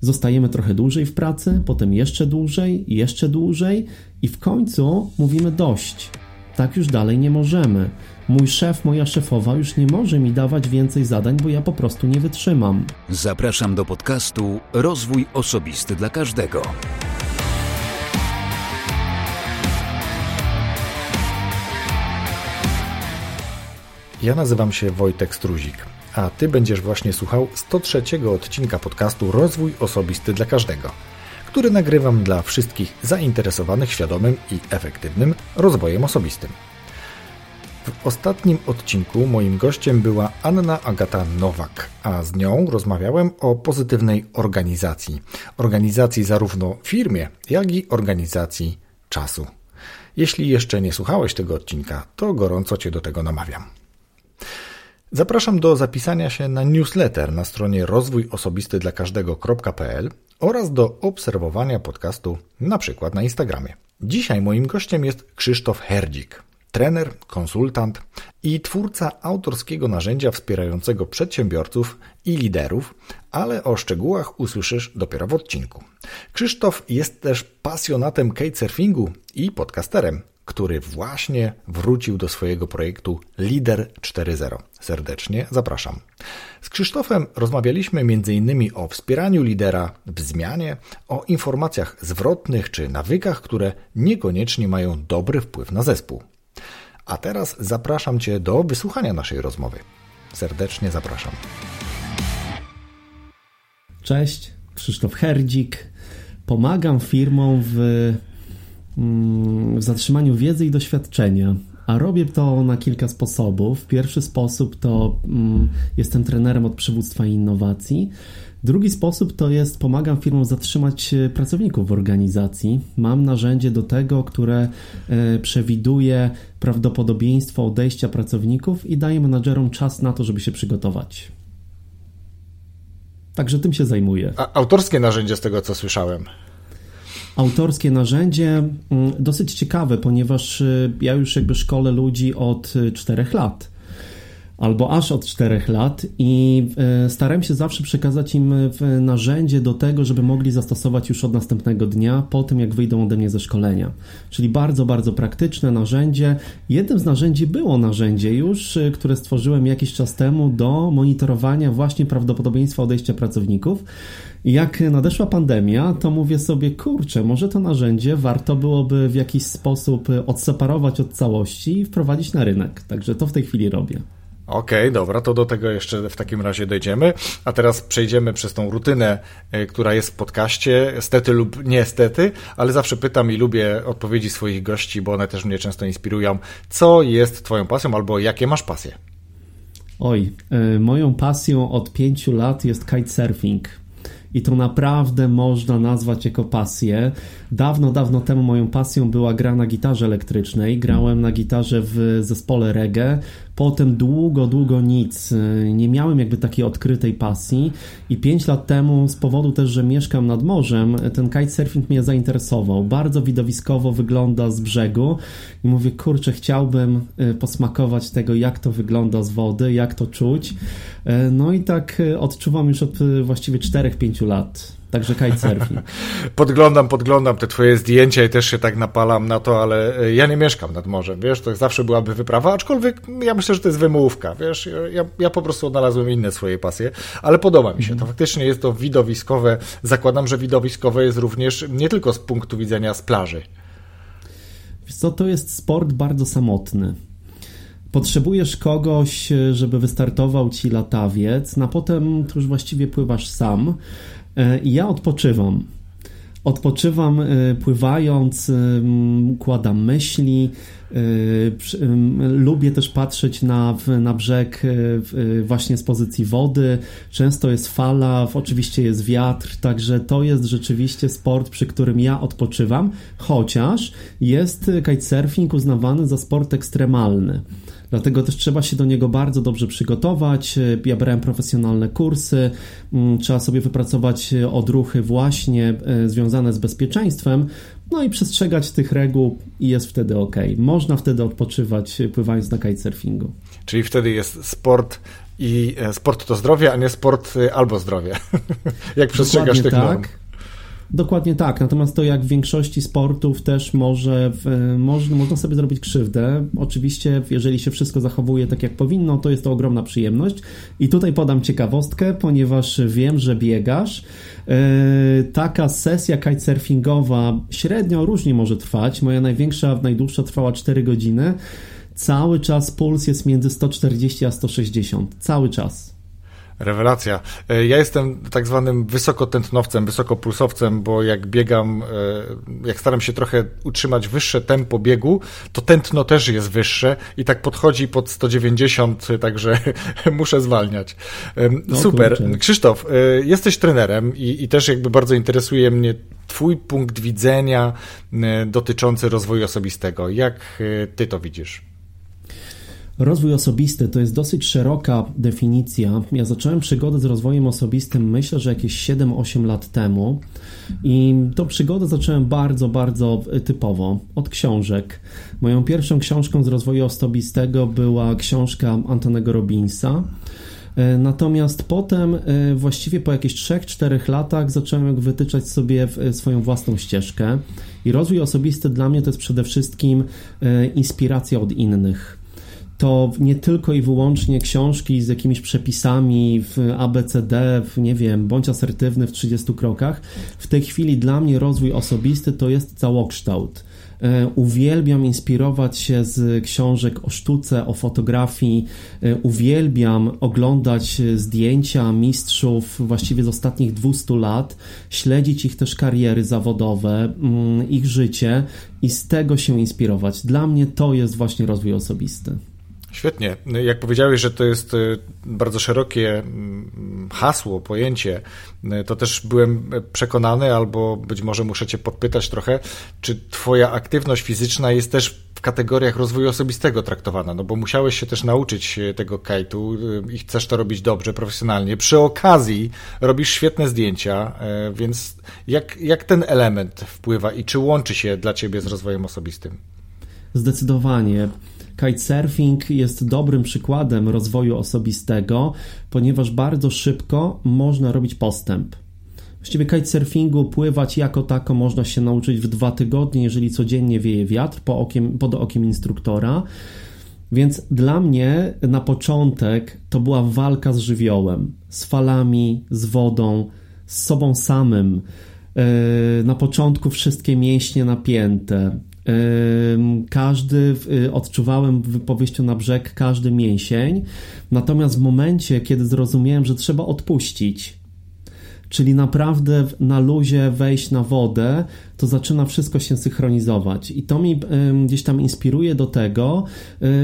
zostajemy trochę dłużej w pracy, potem jeszcze dłużej, jeszcze dłużej i w końcu mówimy dość. Tak już dalej nie możemy. Mój szef, moja szefowa już nie może mi dawać więcej zadań, bo ja po prostu nie wytrzymam. Zapraszam do podcastu Rozwój Osobisty dla Każdego. Ja nazywam się Wojtek Struzik, a Ty będziesz właśnie słuchał 103 odcinka podcastu Rozwój Osobisty dla Każdego, który nagrywam dla wszystkich zainteresowanych świadomym i efektywnym rozwojem osobistym. W ostatnim odcinku moim gościem była Anna Agata Nowak, a z nią rozmawiałem o pozytywnej organizacji. Organizacji zarówno w firmie, jak i organizacji czasu. Jeśli jeszcze nie słuchałeś tego odcinka, to gorąco Cię do tego namawiam. Zapraszam do zapisania się na newsletter na stronie rozwójosobisty dla każdego.pl oraz do obserwowania podcastu na przykład na Instagramie. Dzisiaj moim gościem jest Krzysztof Herdzik, trener, konsultant i twórca autorskiego narzędzia wspierającego przedsiębiorców i liderów, ale o szczegółach usłyszysz dopiero w odcinku. Krzysztof jest też pasjonatem kitesurfingu i podcasterem, który właśnie wrócił do swojego projektu Lider 4.0. Serdecznie zapraszam. Z Krzysztofem rozmawialiśmy m.in. o wspieraniu lidera w zmianie, o informacjach zwrotnych czy nawykach, które niekoniecznie mają dobry wpływ na zespół. A teraz zapraszam Cię do wysłuchania naszej rozmowy. Serdecznie zapraszam. Cześć, Krzysztof Herdzik. Pomagam firmom w, w zatrzymaniu wiedzy i doświadczenia. A robię to na kilka sposobów. Pierwszy sposób to mm, jestem trenerem od przywództwa i innowacji. Drugi sposób to jest pomagam firmom zatrzymać e, pracowników w organizacji. Mam narzędzie do tego, które e, przewiduje prawdopodobieństwo odejścia pracowników i daje menadżerom czas na to, żeby się przygotować. Także tym się zajmuję. A autorskie narzędzie z tego, co słyszałem. Autorskie narzędzie mm, dosyć ciekawe, ponieważ e, ja już jakby szkolę ludzi od czterech lat albo aż od 4 lat i e, starałem się zawsze przekazać im narzędzie do tego, żeby mogli zastosować już od następnego dnia, po tym jak wyjdą ode mnie ze szkolenia. Czyli bardzo, bardzo praktyczne narzędzie. Jednym z narzędzi było narzędzie już, które stworzyłem jakiś czas temu do monitorowania właśnie prawdopodobieństwa odejścia pracowników. I jak nadeszła pandemia, to mówię sobie, kurczę, może to narzędzie warto byłoby w jakiś sposób odseparować od całości i wprowadzić na rynek. Także to w tej chwili robię. Okej, okay, dobra, to do tego jeszcze w takim razie dojdziemy. A teraz przejdziemy przez tą rutynę, e, która jest w podcaście, stety lub niestety, ale zawsze pytam i lubię odpowiedzi swoich gości, bo one też mnie często inspirują. Co jest Twoją pasją albo jakie masz pasje? Oj, y, moją pasją od pięciu lat jest kitesurfing i to naprawdę można nazwać jako pasję. Dawno, dawno temu moją pasją była gra na gitarze elektrycznej. Grałem na gitarze w zespole reggae. Potem długo, długo nic. Nie miałem jakby takiej odkrytej pasji i 5 lat temu z powodu też, że mieszkam nad morzem, ten kitesurfing mnie zainteresował. Bardzo widowiskowo wygląda z brzegu i mówię, kurczę, chciałbym y, posmakować tego, jak to wygląda z wody, jak to czuć. Y, no i tak y, odczuwam już od właściwie 4-5 lat. Także kitesurfing. podglądam, podglądam te twoje zdjęcia i też się tak napalam na to, ale e, ja nie mieszkam nad morzem, wiesz, to zawsze byłaby wyprawa, aczkolwiek ja myślę, że to jest wymówka, wiesz, ja, ja po prostu odnalazłem inne swoje pasje, ale podoba mi się, to mhm. faktycznie jest to widowiskowe, zakładam, że widowiskowe jest również nie tylko z punktu widzenia z plaży. Wiesz co, to jest sport bardzo samotny. Potrzebujesz kogoś, e, żeby wystartował ci latawiec, no a potem to już właściwie pływasz sam. E, I ja odpoczywam. Odpoczywam e, pływając, układam myśli. E, lubię też patrzeć na, na brzeg właśnie z pozycji wody. Często jest fala, oczywiście jest wiatr, także to jest rzeczywiście sport, przy którym ja odpoczywam, chociaż jest kitesurfing uznawany za sport ekstremalny. Dlatego też trzeba się do niego bardzo dobrze przygotować. Ja brałem profesjonalne kursy, mm, trzeba sobie wypracować odruchy właśnie e, związane z bezpieczeństwem, no i przestrzegać tych reguł i jest wtedy ok. Można wtedy odpoczywać pływając na kitesurfingu. Czyli wtedy jest sport I sport to zdrowie, a nie sport albo zdrowie. jak przestrzegasz tych tak. norm? Dokładnie tak, natomiast to jak w większości sportów też może, może, można sobie zrobić krzywdę. Oczywiście, jeżeli się wszystko zachowuje tak jak powinno, to jest to ogromna przyjemność. I tutaj podam ciekawostkę, ponieważ wiem, że biegasz. E, taka sesja kitesurfingowa średnio różnie może trwać. Moja największa, najdłuższa trwała 4 godziny. Cały czas puls jest między 140 a 160. Cały czas. Rewelacja. E, ja jestem tak zwanym wysokotętnowcem, wysokopulsowcem, bo jak biegam, e, jak staram się trochę utrzymać wyższe tempo biegu, to tętno też jest wyższe i tak podchodzi pod 190, także muszę zwalniać. No, Super. Kurczę. Krzysztof, e, jesteś trenerem i, i też jakby bardzo interesuje mnie Twój punkt widzenia dotyczący rozwoju osobistego. Jak Ty to widzisz? Rozwój osobisty to jest dosyć szeroka definicja. Ja zacząłem przygodę z rozwojem osobistym myślę, że jakieś 7-8 lat temu i tą przygodę zacząłem bardzo, bardzo typowo od książek. Moją pierwszą książką z rozwoju osobistego była książka Antonego Robinsa. E, natomiast potem, e, właściwie po jakichś 3-4 latach, zacząłem wytyczać sobie e, swoją własną ścieżkę. I rozwój osobisty dla mnie to jest przede wszystkim inspiracja od innych to nie tylko i wyłącznie książki z jakimiś przepisami w ABCD, w nie wiem, bądź asertywny w 30 krokach. W tej chwili dla mnie rozwój osobisty to jest całokształt. E, uwielbiam inspirować się z książek o sztuce, o fotografii. E, uwielbiam oglądać zdjęcia mistrzów właściwie z ostatnich 200 lat, śledzić ich też kariery zawodowe, mm, ich życie i z tego się inspirować. Dla mnie to jest właśnie rozwój osobisty. Świetnie. Jak powiedziałeś, że to jest y, bardzo szerokie mm, hasło, pojęcie, y, to też byłem przekonany, albo być może muszę Cię podpytać trochę, czy Twoja aktywność fizyczna jest też w kategoriach rozwoju osobistego traktowana, no bo musiałeś się też nauczyć tego kajtu y, i chcesz to robić dobrze, profesjonalnie. Przy okazji robisz świetne zdjęcia, więc jak, jak ten element wpływa i czy łączy się dla Ciebie z rozwojem osobistym? Zdecydowanie. Kitesurfing jest dobrym przykładem rozwoju osobistego, ponieważ bardzo szybko można robić postęp. Właściwie kitesurfingu pływać jako tako można się nauczyć w dwa tygodnie, jeżeli codziennie wieje wiatr po okiem, pod okiem instruktora. Więc dla mnie na początek to była walka z żywiołem, z falami, z wodą, z sobą samym. Yy, na początku wszystkie mięśnie napięte, każdy, y, odczuwałem po wyjściu na brzeg każdy mięsień, natomiast w momencie, kiedy zrozumiałem, że trzeba odpuścić, czyli naprawdę na luzie wejść na wodę, to zaczyna wszystko się synchronizować. I to mi gdzieś tam inspiruje do tego,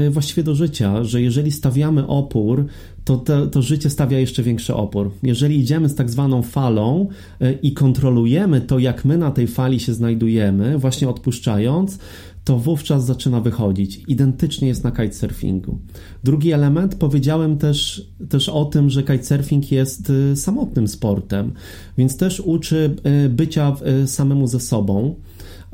y, właściwie do życia, że jeżeli stawiamy opór, to, to, to życie stawia jeszcze większy opór. Jeżeli idziemy z tak zwaną falą y, i kontrolujemy to, jak my na tej fali się znajdujemy, właśnie odpuszczając, to wówczas zaczyna wychodzić. Identycznie jest na kitesurfingu. Drugi element, powiedziałem też, też o tym, że kitesurfing jest y, samotnym sportem, więc też uczy bycia samemu ze sobą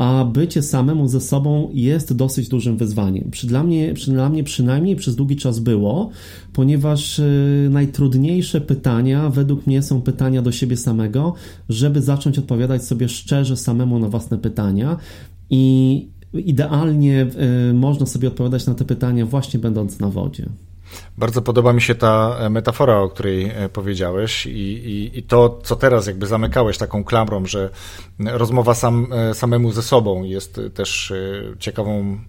a bycie samemu ze sobą jest dosyć dużym wyzwaniem. Przy, dla, mnie, przy, dla mnie przynajmniej przez długi czas było, ponieważ y, najtrudniejsze pytania według mnie są pytania do siebie samego, żeby zacząć odpowiadać sobie szczerze samemu na własne pytania i idealnie y, można sobie odpowiadać na te pytania właśnie będąc na wodzie. Bardzo podoba mi się ta e, metafora, o której e, powiedziałeś, i, i, i, to, co teraz jakby zamykałeś taką klamrą, że rozmowa sam, e, samemu ze sobą jest też ciekawą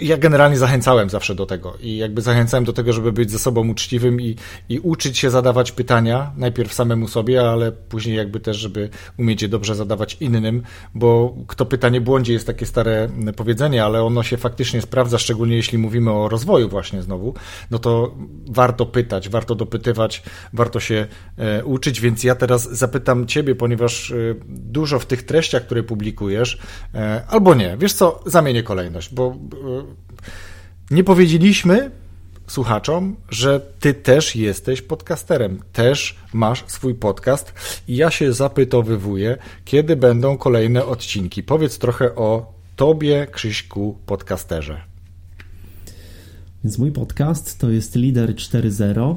ja generalnie zachęcałem zawsze do tego i jakby zachęcałem do tego, żeby być ze sobą uczciwym i, i uczyć się zadawać pytania, najpierw samemu sobie, ale później jakby też, żeby umieć je dobrze zadawać innym, bo kto pyta nie błądzi jest takie stare powiedzenie, ale ono się faktycznie sprawdza, szczególnie jeśli mówimy o rozwoju właśnie znowu, no to warto pytać, warto dopytywać, warto się e, uczyć, więc ja teraz zapytam Ciebie, ponieważ e, dużo w tych treściach, które publikujesz, e, albo nie, wiesz co, zamienię kolejność, bo nie powiedzieliśmy słuchaczom, że ty też jesteś podcasterem, też masz swój podcast i ja się zapytowywuję, kiedy będą kolejne odcinki. Powiedz trochę o tobie, Krzyśku, podcasterze. Więc mój podcast to jest Lider 4.0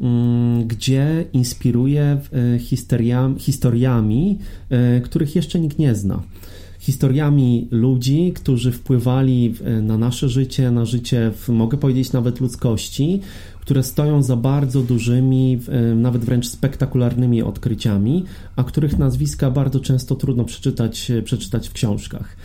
mm, gdzie inspiruje historiami, historiami, których jeszcze nikt nie zna historiami ludzi, którzy wpływali na nasze życie, na życie, mogę powiedzieć, nawet ludzkości, które stoją za bardzo dużymi, nawet wręcz spektakularnymi odkryciami, a których nazwiska bardzo często trudno przeczytać, przeczytać w książkach.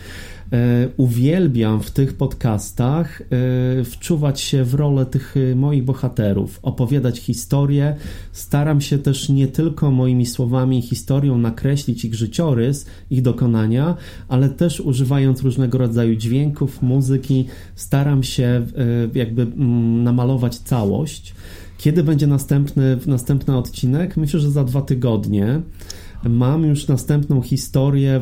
E, uwielbiam w tych podcastach e, wczuwać się w rolę tych e, moich bohaterów, opowiadać historię. Staram się też nie tylko moimi słowami i historią nakreślić ich życiorys, ich dokonania, ale też używając różnego rodzaju dźwięków, muzyki, staram się jakby mm, namalować całość. Kiedy będzie następny, następny odcinek? Myślę, że za dwa tygodnie mam już następną historię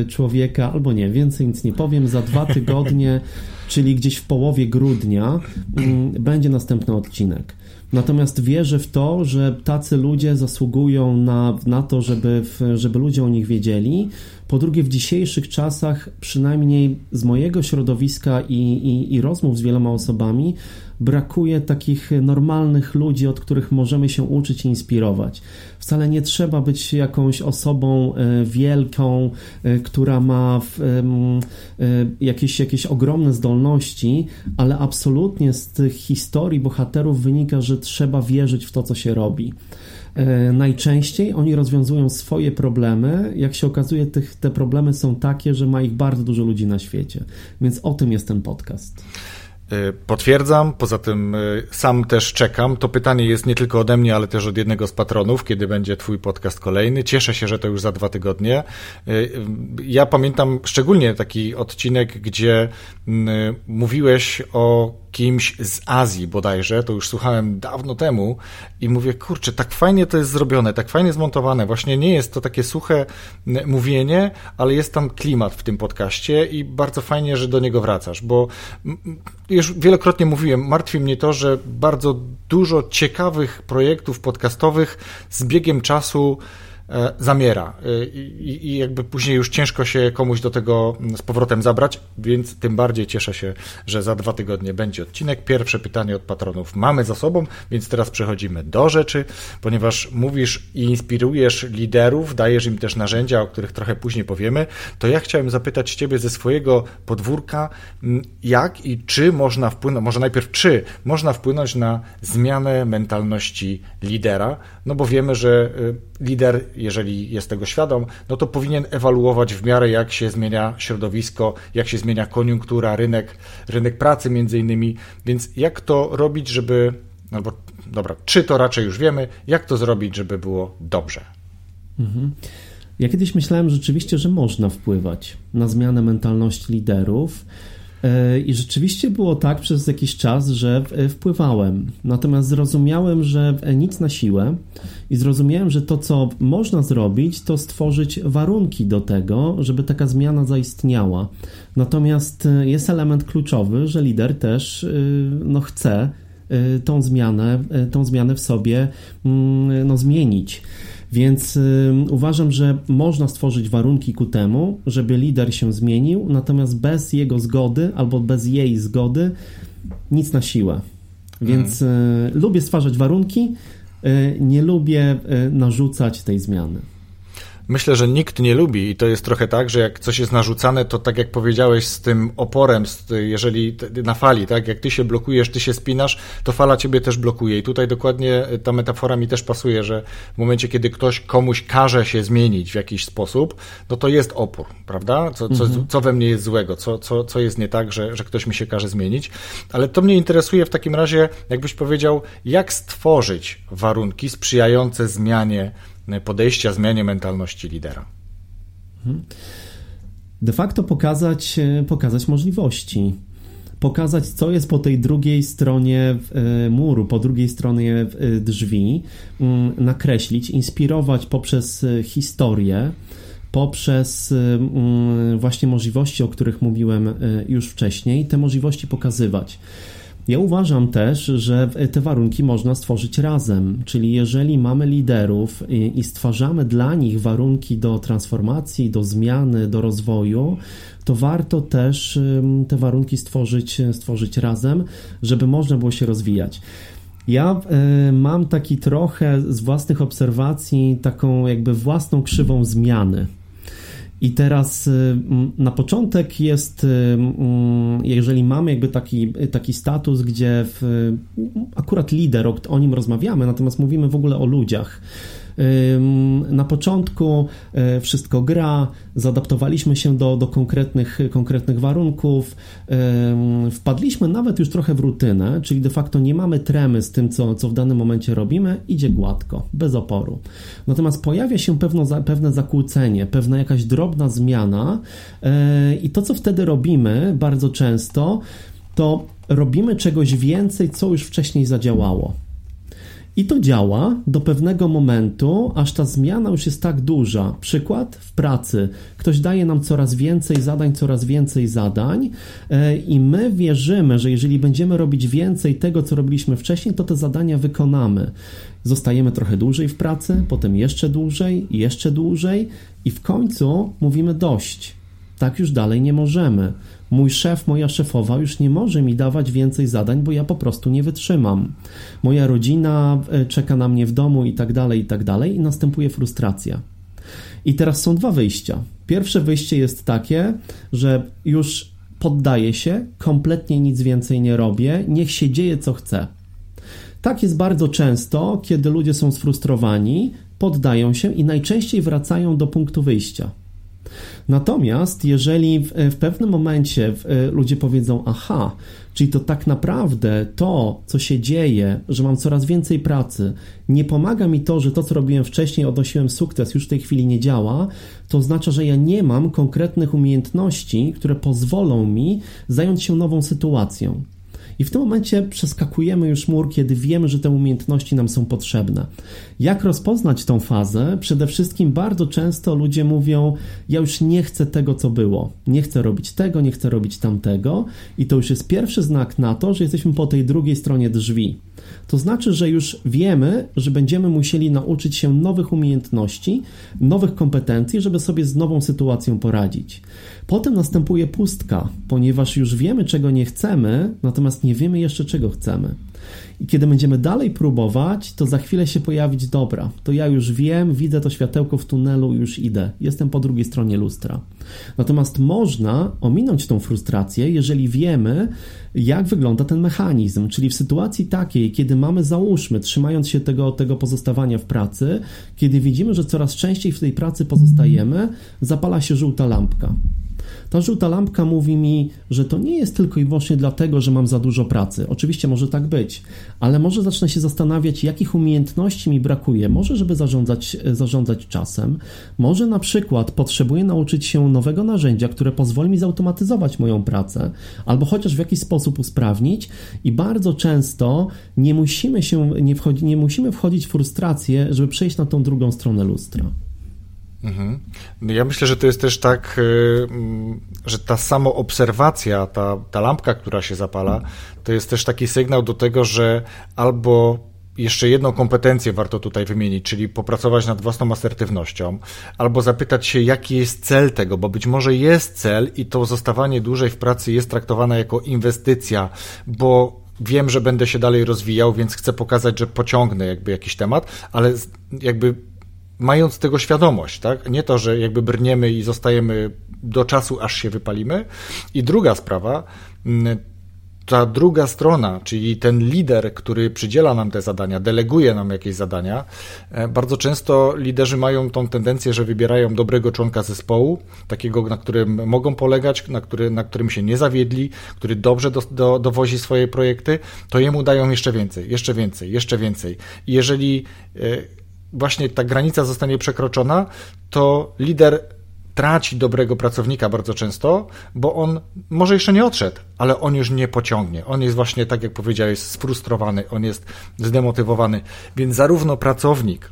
e, człowieka, albo nie, więcej nic nie powiem, za dwa tygodnie, czyli gdzieś w połowie grudnia mm, będzie następny odcinek. Natomiast wierzę w to, że tacy ludzie zasługują na, na to, żeby, żeby ludzie o nich wiedzieli. Po drugie, w dzisiejszych czasach, przynajmniej z mojego środowiska i, i, i rozmów z wieloma osobami, brakuje takich normalnych ludzi, od których możemy się uczyć i inspirować. Wcale nie trzeba być jakąś osobą e, wielką, e, która ma e, jakieś, jakieś ogromne zdolności, ale absolutnie z tych historii bohaterów wynika, że trzeba wierzyć w to, co się robi najczęściej oni rozwiązują swoje problemy. Jak się okazuje, tych, te problemy są takie, że ma ich bardzo dużo ludzi na świecie. Więc o tym jest ten podcast. Y, potwierdzam, poza tym y, sam też czekam. To pytanie jest nie tylko ode mnie, ale też od jednego z patronów, kiedy będzie Twój podcast kolejny. Cieszę się, że to już za dwa tygodnie. Ja pamiętam szczególnie taki odcinek, gdzie mówiłeś o kimś z Azji bodajże, to już słuchałem dawno temu i mówię, kurczę, tak fajnie to jest zrobione, tak fajnie zmontowane. Właśnie nie jest to takie suche mówienie, ale jest tam klimat w tym podcaście i bardzo fajnie, że do niego wracasz, bo już wielokrotnie mówiłem, martwi mnie to, że bardzo dużo ciekawych projektów podcastowych z biegiem czasu zamiera. E, I, i, jakby później już ciężko się komuś do tego z powrotem zabrać, więc tym bardziej cieszę się, że za dwa tygodnie będzie odcinek. Pierwsze pytanie od patronów mamy za sobą, więc teraz przechodzimy do rzeczy, ponieważ mówisz i inspirujesz liderów, dajesz im też narzędzia, o których trochę później powiemy, to ja chciałem zapytać Ciebie ze swojego podwórka, jak i czy można wpłynąć, może najpierw czy można wpłynąć na zmianę mentalności lidera, no bo wiemy, że y, lider, jeżeli jest tego świadom, no to powinien ewaluować w miarę jak się zmienia środowisko, jak się zmienia koniunktura, rynek, rynek pracy między innymi, więc jak to robić, żeby, albo dobra, czy to raczej już wiemy, jak to zrobić, żeby było dobrze. Mhm. Ja kiedyś myślałem rzeczywiście, że można wpływać na zmianę mentalności liderów, I rzeczywiście było tak przez jakiś czas, że e, wpływałem. Natomiast zrozumiałem, że e, nic na siłę i zrozumiałem, że to, co można zrobić, to stworzyć warunki do tego, żeby taka zmiana zaistniała. Natomiast jest element kluczowy, że lider też no, chce tą zmianę, tą zmianę w sobie mm, no, zmienić. Więc uważam, że można stworzyć warunki ku temu, żeby lider się zmienił, natomiast bez jego zgody albo bez jej zgody nic na siłę. Więc y, lubię stwarzać warunki, y, nie lubię y, narzucać tej zmiany. Myślę, że nikt nie lubi i to jest trochę tak, że jak coś jest narzucane, to tak jak powiedziałeś z tym oporem, jeżeli na fali, tak, jak ty się blokujesz, ty się spinasz, to fala ciebie też blokuje i tutaj dokładnie ta metafora mi też pasuje, że w momencie, kiedy ktoś komuś każe się zmienić w jakiś sposób, no to jest opór, prawda? Co, co, mhm. co we mnie jest złego, co, co, co jest nie tak, że, że ktoś mi się każe zmienić, ale to mnie interesuje w takim razie, jakbyś powiedział, jak stworzyć warunki sprzyjające zmianie podejścia, zmianie mentalności lidera. Mhm. De facto pokazać, e, pokazać możliwości. Pokazać, co jest po tej drugiej stronie e, muru, po drugiej stronie e, drzwi, mm, nakreślić, inspirować poprzez historię, poprzez mm, właśnie możliwości, o których mówiłem już wcześniej, te możliwości pokazywać. Ja uważam też, że te warunki można stworzyć razem, czyli jeżeli mamy liderów i, stwarzamy dla nich warunki do transformacji, do zmiany, do rozwoju, to warto też te warunki stworzyć, stworzyć razem, żeby można było się rozwijać. Ja y, mam taki trochę z własnych obserwacji taką jakby własną krzywą zmiany. I teraz y, na początek jest, y, jeżeli mamy jakby taki, taki status, gdzie w, akurat lider, o nim rozmawiamy, natomiast mówimy w ogóle o ludziach na początku e, wszystko gra, zaadaptowaliśmy się do, do konkretnych, konkretnych warunków, wpadliśmy nawet już trochę w rutynę, czyli de facto nie mamy tremy z tym, co, co w danym momencie robimy, idzie gładko, bez oporu. Natomiast pojawia się pewno, pewne zakłócenie, pewna jakaś drobna zmiana e, i to, co wtedy robimy bardzo często, to robimy czegoś więcej, co już wcześniej zadziałało. I to działa do pewnego momentu, aż ta zmiana już jest tak duża. Przykład w pracy. Ktoś daje nam coraz więcej zadań, coraz więcej zadań, e, i my wierzymy, że jeżeli będziemy robić więcej tego, co robiliśmy wcześniej, to te zadania wykonamy. Zostajemy trochę dłużej w pracy, potem jeszcze dłużej, jeszcze dłużej, i w końcu mówimy dość. Tak już dalej nie możemy mój szef, moja szefowa już nie może mi dawać więcej zadań, bo ja po prostu nie wytrzymam. Moja rodzina e, czeka na mnie w domu i tak dalej, i tak dalej, i następuje frustracja. I teraz są dwa wyjścia. Pierwsze wyjście jest takie, że już poddaję się, kompletnie nic więcej nie robię, niech się dzieje co chce. Tak jest bardzo często, kiedy ludzie są sfrustrowani, poddają się i najczęściej wracają do punktu wyjścia. Natomiast jeżeli w, w pewnym momencie e, ludzie powiedzą, aha, czyli to tak naprawdę to, co się dzieje, że mam coraz więcej pracy, nie pomaga mi to, że to, co robiłem wcześniej, odnosiłem sukces, już w tej chwili nie działa, to oznacza, że ja nie mam konkretnych umiejętności, które pozwolą mi zająć się nową sytuacją. I w tym momencie przeskakujemy już mur, kiedy wiemy, że te umiejętności nam są potrzebne. Jak rozpoznać tą fazę? Przede wszystkim bardzo często ludzie mówią: Ja już nie chcę tego, co było. Nie chcę robić tego, nie chcę robić tamtego. I to już jest pierwszy znak na to, że jesteśmy po tej drugiej stronie drzwi. To znaczy, że już wiemy, że będziemy musieli nauczyć się nowych umiejętności, nowych kompetencji, żeby sobie z nową sytuacją poradzić. Potem następuje pustka, ponieważ już wiemy, czego nie chcemy, natomiast nie wiemy jeszcze, czego chcemy. I kiedy będziemy dalej próbować, to za chwilę się pojawić dobra. To ja już wiem, widzę to światełko w tunelu, już idę. Jestem po drugiej stronie lustra. Natomiast można ominąć tą frustrację, jeżeli wiemy, jak wygląda ten mechanizm. Czyli w sytuacji takiej, kiedy mamy, załóżmy, trzymając się tego, tego pozostawania w pracy, kiedy widzimy, że coraz częściej w tej pracy pozostajemy, zapala się żółta lampka. Ta żółta lampka mówi mi, że to nie jest tylko i wyłącznie dlatego, że mam za dużo pracy. Oczywiście może tak być, ale może zacznę się zastanawiać, jakich umiejętności mi brakuje. Może, żeby zarządzać, zarządzać czasem, może na przykład potrzebuję nauczyć się nowego narzędzia, które pozwoli mi zautomatyzować moją pracę, albo chociaż w jakiś sposób usprawnić. I bardzo często nie musimy się, nie, wchodzi, nie musimy wchodzić w frustrację, żeby przejść na tą drugą stronę lustra. Mhm. Ja myślę, że to jest też tak, y, mm, że ta samoobserwacja, ta, ta lampka, która się zapala, to jest też taki sygnał do tego, że albo jeszcze jedną kompetencję warto tutaj wymienić, czyli popracować nad własną asertywnością, albo zapytać się, jaki jest cel tego, bo być może jest cel i to zostawanie dłużej w pracy jest traktowane jako inwestycja, bo wiem, że będę się dalej rozwijał, więc chcę pokazać, że pociągnę jakby jakiś temat, ale jakby mając tego świadomość, tak? Nie to, że jakby brniemy i zostajemy do czasu, aż się wypalimy. I druga sprawa, mm, ta druga strona, czyli ten lider, który przydziela nam te zadania, deleguje nam jakieś zadania, e, bardzo często liderzy mają tą tendencję, że wybierają dobrego członka zespołu, takiego, na którym mogą polegać, na, który, na którym się nie zawiedli, który dobrze do, do, dowozi swoje projekty, to jemu dają jeszcze więcej, jeszcze więcej, jeszcze więcej. I jeżeli e, właśnie ta granica zostanie przekroczona, to lider traci dobrego pracownika bardzo często, bo on może jeszcze nie odszedł, ale on już nie pociągnie. On jest właśnie, tak jak powiedziałeś, sfrustrowany, on jest zdemotywowany. Więc zarówno pracownik,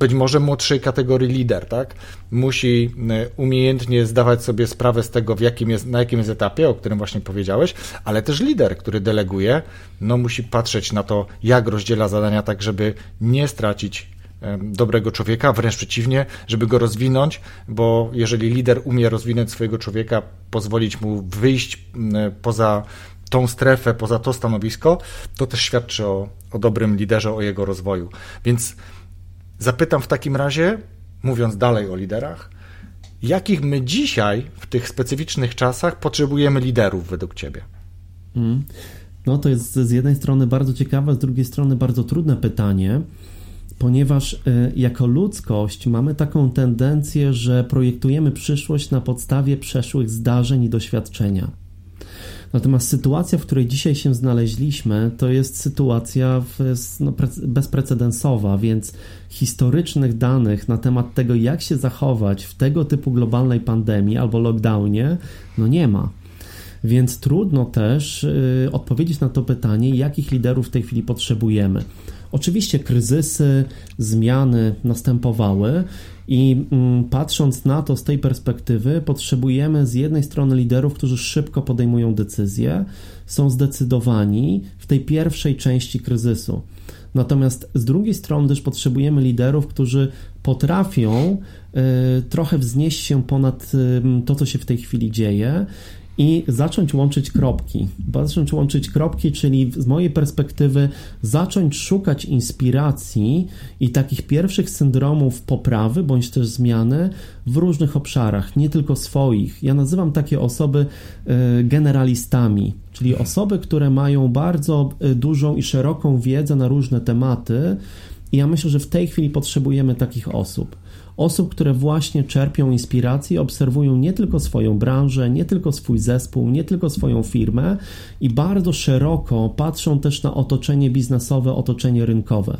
być może młodszej kategorii lider, tak? Musi e, umiejętnie zdawać sobie sprawę z tego, w jakim jest, na jakim jest etapie, o którym właśnie powiedziałeś, ale też lider, który deleguje, no musi patrzeć na to, jak rozdziela zadania, tak żeby nie stracić dobrego człowieka, wręcz przeciwnie, żeby go rozwinąć, bo jeżeli lider umie rozwinąć swojego człowieka, pozwolić mu wyjść poza tą strefę, poza to stanowisko, to też świadczy o, o dobrym liderze, o jego rozwoju. Więc zapytam w takim razie, mówiąc dalej o liderach, jakich my dzisiaj w tych specyficznych czasach potrzebujemy liderów według Ciebie? Mm. No to jest z jednej strony bardzo ciekawe, z drugiej strony bardzo trudne pytanie, ponieważ y, jako ludzkość mamy taką tendencję, że projektujemy przyszłość na podstawie przeszłych zdarzeń i doświadczenia. Natomiast sytuacja, w której dzisiaj się znaleźliśmy, to jest sytuacja no, bezprecedensowa, więc historycznych danych na temat tego, jak się zachować w tego typu globalnej pandemii albo lockdownie, no nie ma. Więc trudno też y, odpowiedzieć na to pytanie, jakich liderów w tej chwili potrzebujemy. Oczywiście kryzysy, zmiany następowały i mm, patrząc na to z tej perspektywy, potrzebujemy z jednej strony liderów, którzy szybko podejmują decyzje, są zdecydowani w tej pierwszej części kryzysu. Natomiast z drugiej strony też potrzebujemy liderów, którzy potrafią y, trochę wznieść się ponad to, co się w tej chwili dzieje i zacząć łączyć kropki. Zacząć łączyć kropki, czyli z mojej perspektywy zacząć szukać inspiracji i takich pierwszych syndromów poprawy bądź też zmiany w różnych obszarach, nie tylko swoich. Ja nazywam takie osoby e, generalistami, czyli osoby, które mają bardzo e, dużą i szeroką wiedzę na różne tematy. I ja myślę, że w tej chwili potrzebujemy takich osób osób, które właśnie czerpią inspirację, obserwują nie tylko swoją branżę, nie tylko swój zespół, nie tylko swoją firmę i bardzo szeroko patrzą też na otoczenie biznesowe, otoczenie rynkowe.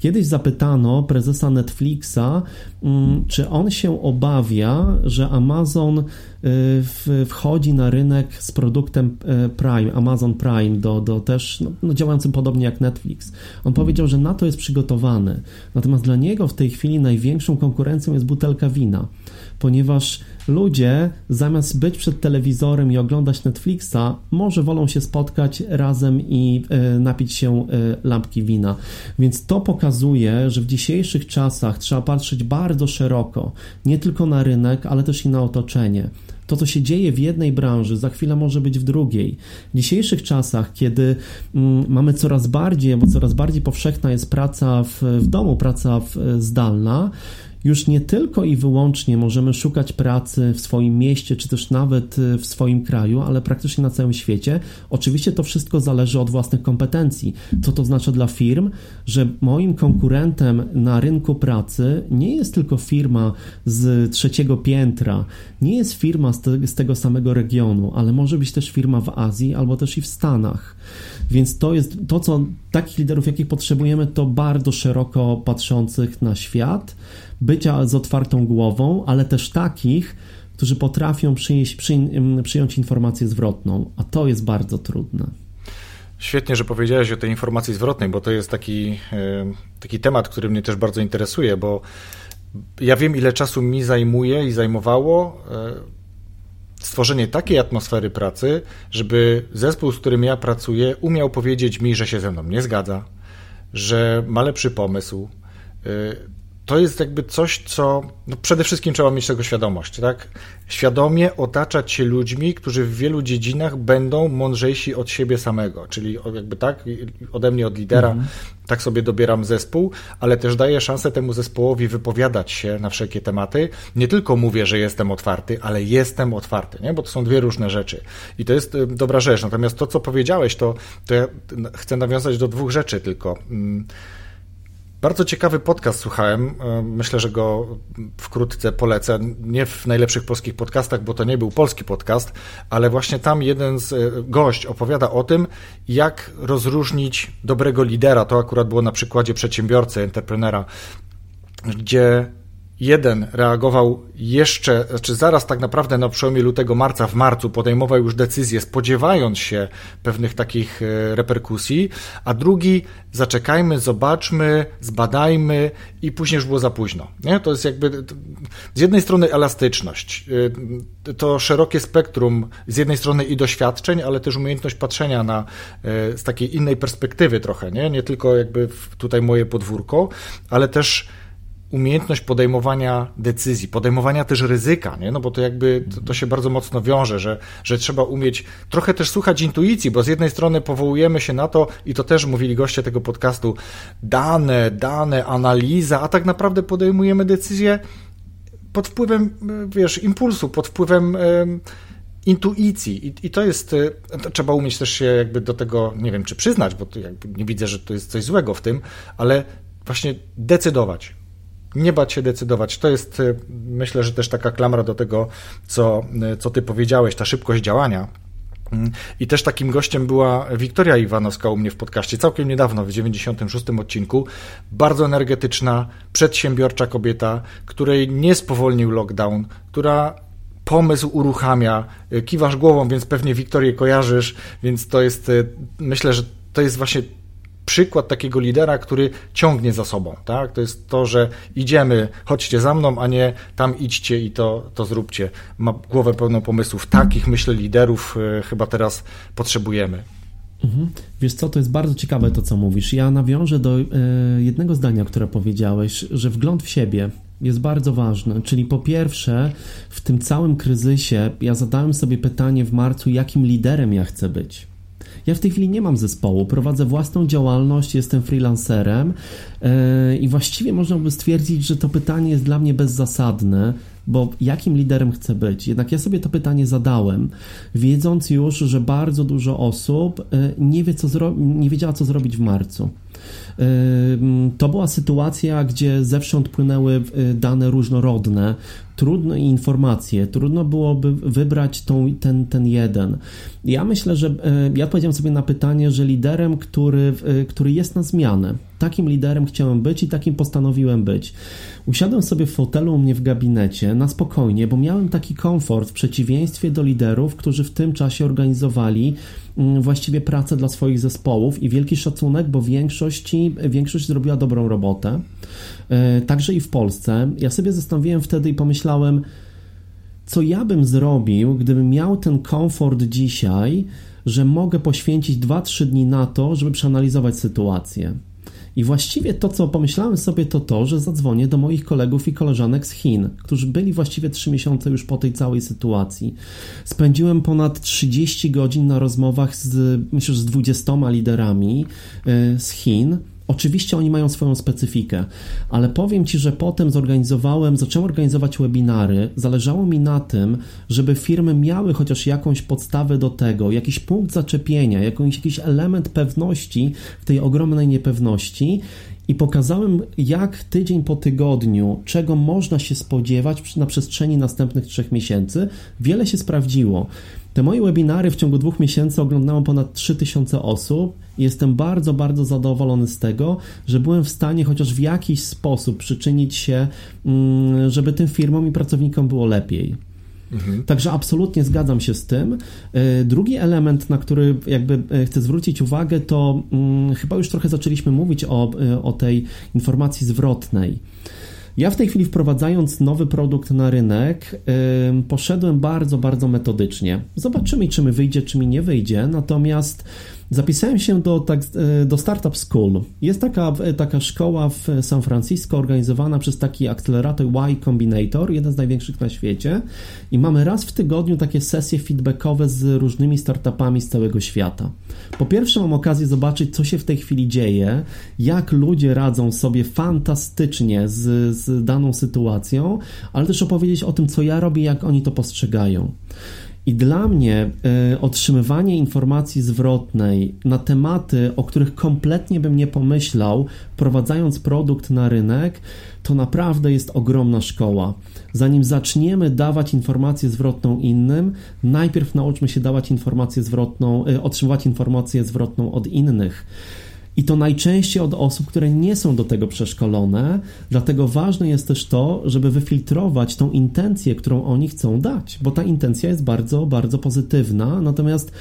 Kiedyś zapytano prezesa Netflixa, mm, czy on się obawia, że Amazon y, wchodzi na rynek z produktem y, Prime, Amazon Prime, do, do też no, no, działającym podobnie jak Netflix. On powiedział, że na to jest przygotowany. Natomiast dla niego w tej chwili największą konkurencją jest butelka wina, ponieważ ludzie zamiast być przed telewizorem i oglądać Netflixa, może wolą się spotkać razem i e, napić się e, lampki wina. Więc to pokazuje, że w dzisiejszych czasach trzeba patrzeć bardzo szeroko, nie tylko na rynek, ale też i na otoczenie. To, co się dzieje w jednej branży, za chwilę może być w drugiej. W dzisiejszych czasach, kiedy mm, mamy coraz bardziej, bo coraz bardziej powszechna jest praca w, w domu, praca w, zdalna, już nie tylko i wyłącznie możemy szukać pracy w swoim mieście, czy też nawet y, w swoim kraju, ale praktycznie na całym świecie. Oczywiście to wszystko zależy od własnych kompetencji. Co to znaczy dla firm? Że moim konkurentem na rynku pracy nie jest tylko firma z trzeciego piętra, nie jest firma z, te, z tego samego regionu, ale może być też firma w Azji albo też i w Stanach. Więc to jest to, co takich liderów, jakich potrzebujemy, to bardzo szeroko patrzących na świat, bycia z otwartą głową, ale też takich, którzy potrafią przyjąć, informację zwrotną, a to jest bardzo trudne. Świetnie, że powiedziałeś o tej informacji zwrotnej, bo to jest taki, e, taki temat, który mnie też bardzo interesuje, bo ja wiem, ile czasu mi zajmuje i zajmowało e, stworzenie takiej atmosfery pracy, żeby zespół, z którym ja pracuję, umiał powiedzieć mi, że się ze mną nie zgadza, że ma lepszy pomysł, e, to jest jakby coś, co no przede wszystkim trzeba mieć tego świadomość, tak? Świadomie otaczać się ludźmi, którzy w wielu dziedzinach będą mądrzejsi od siebie samego, czyli jakby tak, ode mnie, od lidera, mhm. tak sobie dobieram zespół, ale też daję szansę temu zespołowi wypowiadać się na wszelkie tematy. Nie tylko mówię, że jestem otwarty, ale jestem otwarty, nie? bo to są dwie różne rzeczy. I to jest y, dobra rzecz. Natomiast to, co powiedziałeś, to, to ja chcę nawiązać do dwóch rzeczy tylko. Bardzo ciekawy podcast słuchałem. E, myślę, że go wkrótce polecę. Nie w najlepszych polskich podcastach, bo to nie był polski podcast, ale właśnie tam jeden z e, gość opowiada o tym, jak rozróżnić dobrego lidera. To akurat było na przykładzie przedsiębiorcy, entreprenera, gdzie jeden reagował jeszcze, znaczy zaraz tak naprawdę na przełomie lutego, marca, w marcu podejmował już decyzje, spodziewając się pewnych takich e, reperkusji, a drugi zaczekajmy, zobaczmy, zbadajmy i później już było za późno. Nie? To jest jakby z jednej strony elastyczność, e, to szerokie spektrum z jednej strony i doświadczeń, ale też umiejętność patrzenia na e, z takiej innej perspektywy trochę, nie, nie tylko jakby tutaj moje podwórko, ale też umiejętność podejmowania decyzji, podejmowania też ryzyka, nie? no bo to jakby to, to, się bardzo mocno wiąże, że, że trzeba umieć trochę też słuchać intuicji, bo z jednej strony powołujemy się na to, i to też mówili goście tego podcastu, dane, dane, analiza, a tak naprawdę podejmujemy decyzje pod wpływem, wiesz, impulsu, pod wpływem intuicji. I, I, to jest, to trzeba umieć też się jakby do tego, nie wiem, czy przyznać, bo nie widzę, że to jest coś złego w tym, ale właśnie decydować nie bać się decydować. To jest, y, myślę, że też taka klamra do tego, co, y, co ty powiedziałeś, ta szybkość działania. Mm, I też takim gościem była Wiktoria Iwanowska u mnie w podcaście całkiem niedawno, w 96 odcinku. Bardzo energetyczna, przedsiębiorcza kobieta, której nie spowolnił lockdown, która pomysł uruchamia. Y, kiwasz głową, więc pewnie Wiktorię kojarzysz, więc to jest, myślę, że to jest właśnie przykład takiego lidera, który ciągnie za sobą. Tak? To jest to, że idziemy, chodźcie za mną, a nie tam idźcie i to, to zróbcie. Ma głowę pełną pomysłów. Takich, myślę, liderów e, chyba teraz potrzebujemy. Mhm. Wiesz co, to jest bardzo ciekawe to, co mówisz. Ja nawiążę do e, jednego zdania, które powiedziałeś, że wgląd w siebie jest bardzo ważny. Czyli po pierwsze, w tym całym kryzysie ja zadałem sobie pytanie w marcu, jakim liderem ja chcę być. Ja w tej chwili nie mam zespołu, prowadzę własną działalność, jestem freelancerem yy, i właściwie można by stwierdzić, że to pytanie jest dla mnie bezzasadne, bo jakim liderem chcę być? Jednak ja sobie to pytanie zadałem, wiedząc już, że bardzo dużo osób yy, nie, wie, co nie wiedziała, co zrobić w marcu. To była sytuacja, gdzie zewsząd płynęły dane różnorodne, trudne informacje, trudno byłoby wybrać tą, ten, ten jeden. Ja myślę, że ja odpowiedziałem sobie na pytanie, że liderem, który, który jest na zmianę, takim liderem chciałem być i takim postanowiłem być. Usiadłem sobie w fotelu u mnie w gabinecie na spokojnie, bo miałem taki komfort w przeciwieństwie do liderów, którzy w tym czasie organizowali mm, właściwie pracę dla swoich zespołów i wielki szacunek, bo większości, większość zrobiła dobrą robotę. E, także i w Polsce. Ja sobie zastanowiłem wtedy i pomyślałem, co ja bym zrobił, gdybym miał ten komfort dzisiaj, że mogę poświęcić 2-3 dni na to, żeby przeanalizować sytuację. I właściwie to, co pomyślałem sobie, to to, że zadzwonię do moich kolegów i koleżanek z Chin, którzy byli właściwie 3 miesiące już po tej całej sytuacji. Spędziłem ponad 30 godzin na rozmowach z, myślę, z 20 liderami e, z Chin Oczywiście oni mają swoją specyfikę, ale powiem Ci, że potem zorganizowałem, zacząłem organizować webinary. Zależało mi na tym, żeby firmy miały chociaż jakąś podstawę do tego, jakiś punkt zaczepienia, jakiś, jakiś element pewności w tej ogromnej niepewności i pokazałem, jak tydzień po tygodniu, czego można się spodziewać na przestrzeni następnych trzech miesięcy. Wiele się sprawdziło. Te moje webinary w ciągu dwóch miesięcy oglądało ponad 3000 osób i jestem bardzo, bardzo zadowolony z tego, że byłem w stanie chociaż w jakiś sposób przyczynić się, mm, żeby tym firmom i pracownikom było lepiej. Mhm. Także absolutnie zgadzam się z tym. E, drugi element, na który jakby e, chcę zwrócić uwagę, to hmm, chyba już trochę zaczęliśmy mówić o, e, o tej informacji zwrotnej. Ja w tej chwili wprowadzając nowy produkt na rynek, yy, poszedłem bardzo, bardzo metodycznie. Zobaczymy, czy mi wyjdzie, czy mi nie wyjdzie. Natomiast Zapisałem się do, tak, e, do Startup School. Jest taka, taka szkoła w San Francisco organizowana przez taki akcelerator Y Combinator, jeden z największych na świecie. I mamy raz w tygodniu takie sesje feedbackowe z różnymi startupami z całego świata. Po pierwsze, mam okazję zobaczyć, co się w tej chwili dzieje, jak ludzie radzą sobie fantastycznie z, z daną sytuacją, ale też opowiedzieć o tym, co ja robię, jak oni to postrzegają. I dla mnie y, otrzymywanie informacji zwrotnej na tematy, o których kompletnie bym nie pomyślał, wprowadzając produkt na rynek, to naprawdę jest ogromna szkoła. Zanim zaczniemy dawać informację zwrotną innym, najpierw nauczmy się dawać informację zwrotną, y, otrzymywać informację zwrotną od innych. I to najczęściej od osób, które nie są do tego przeszkolone, dlatego ważne jest też to, żeby wyfiltrować tą intencję, którą oni chcą dać, bo ta intencja jest bardzo, bardzo pozytywna, natomiast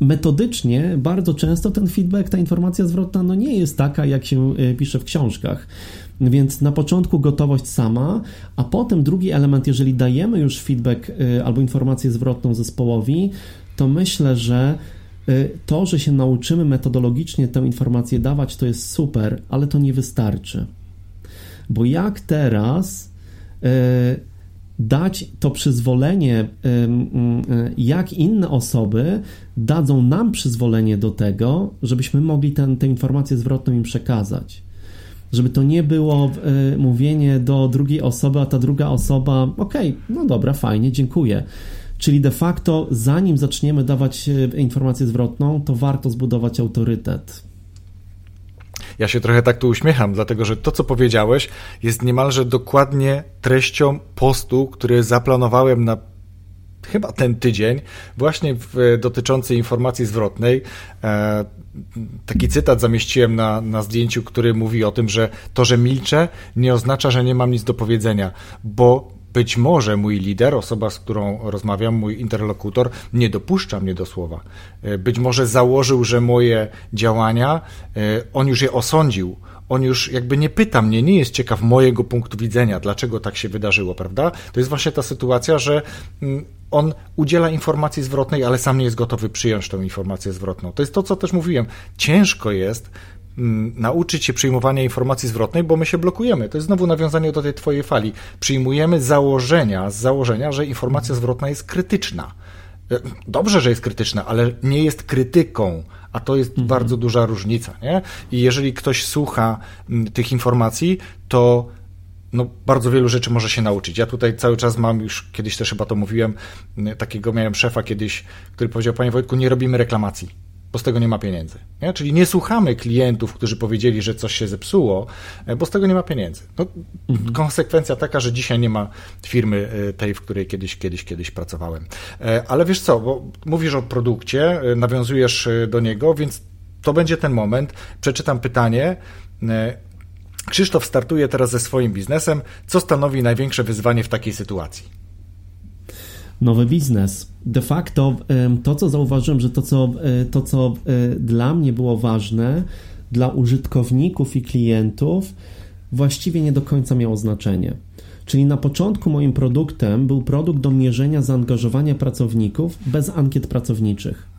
metodycznie bardzo często ten feedback, ta informacja zwrotna no nie jest taka, jak się e, pisze w książkach. Więc na początku gotowość sama, a potem drugi element, jeżeli dajemy już feedback e, albo informację zwrotną zespołowi, to myślę, że to, że się nauczymy metodologicznie tę informację dawać, to jest super, ale to nie wystarczy. Bo jak teraz dać to przyzwolenie, jak inne osoby dadzą nam przyzwolenie do tego, żebyśmy mogli ten, tę informację zwrotną im przekazać. Żeby to nie było mówienie do drugiej osoby, a ta druga osoba, okej, okay, no dobra, fajnie, dziękuję. Czyli de facto, zanim zaczniemy dawać e, informację zwrotną, to warto zbudować autorytet. Ja się trochę tak tu uśmiecham, dlatego że to, co powiedziałeś, jest niemalże dokładnie treścią postu, który zaplanowałem na chyba ten tydzień, właśnie w, dotyczący informacji zwrotnej. E, taki cytat zamieściłem na, na zdjęciu, który mówi o tym, że to, że milczę, nie oznacza, że nie mam nic do powiedzenia, bo być może mój lider, osoba, z którą rozmawiam, mój interlokutor, nie dopuszcza mnie do słowa. E, być może założył, że moje działania, e, on już je osądził, on już jakby nie pyta mnie, nie jest ciekaw mojego punktu widzenia, dlaczego tak się wydarzyło, prawda? To jest właśnie ta sytuacja, że mm, on udziela informacji zwrotnej, ale sam nie jest gotowy przyjąć tą informację zwrotną. To jest to, co też mówiłem. Ciężko jest nauczyć się przyjmowania informacji zwrotnej, bo my się blokujemy. To jest znowu nawiązanie do tej twojej fali. Przyjmujemy założenia, z założenia, że informacja zwrotna jest krytyczna. E, dobrze, że jest krytyczna, ale nie jest krytyką, a to jest mhm. bardzo duża różnica. Nie? I jeżeli ktoś słucha tych informacji, to no, bardzo wielu rzeczy może się nauczyć. Ja tutaj cały czas mam, już kiedyś też chyba to mówiłem, takiego miałem szefa kiedyś, który powiedział, panie Wojtku, nie robimy reklamacji bo z tego nie ma pieniędzy. Nie? Czyli nie słuchamy klientów, którzy powiedzieli, że coś się zepsuło, e, bo z tego nie ma pieniędzy. No, mhm. Konsekwencja taka, że dzisiaj nie ma firmy e, tej, w której kiedyś, kiedyś, kiedyś pracowałem. E, ale wiesz co, bo mówisz o produkcie, nawiązujesz do niego, więc to będzie ten moment. Przeczytam pytanie. Krzysztof startuje teraz ze swoim biznesem. Co stanowi największe wyzwanie w takiej sytuacji? Nowy biznes. De facto to, co zauważyłem, że to, co, e, to, co e, dla mnie było ważne, dla użytkowników i klientów, właściwie nie do końca miało znaczenie. Czyli na początku moim produktem był produkt do mierzenia zaangażowania pracowników bez ankiet pracowniczych.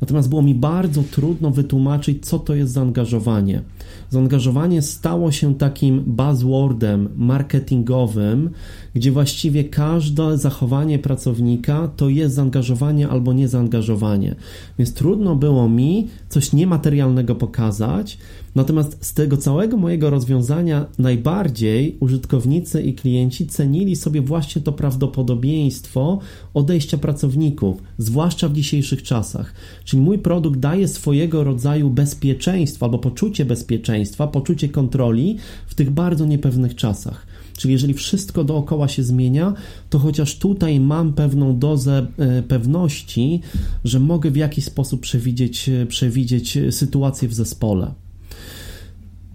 Natomiast było mi bardzo trudno wytłumaczyć, co to jest zaangażowanie. Zaangażowanie stało się takim buzzwordem marketingowym, gdzie właściwie każde zachowanie pracownika to jest zaangażowanie albo niezaangażowanie. Więc trudno było mi coś niematerialnego pokazać, natomiast z tego całego mojego rozwiązania najbardziej użytkownicy i klienci cenili sobie właśnie to prawdopodobieństwo odejścia pracowników, zwłaszcza w dzisiejszych czasach. Czyli mój produkt daje swojego rodzaju bezpieczeństwo albo poczucie bezpieczeństwa, poczucie kontroli w tych bardzo niepewnych czasach. Czyli jeżeli wszystko dookoła się zmienia, to chociaż tutaj mam pewną dozę e, pewności, że mogę w jakiś sposób przewidzieć, e, przewidzieć sytuację w zespole.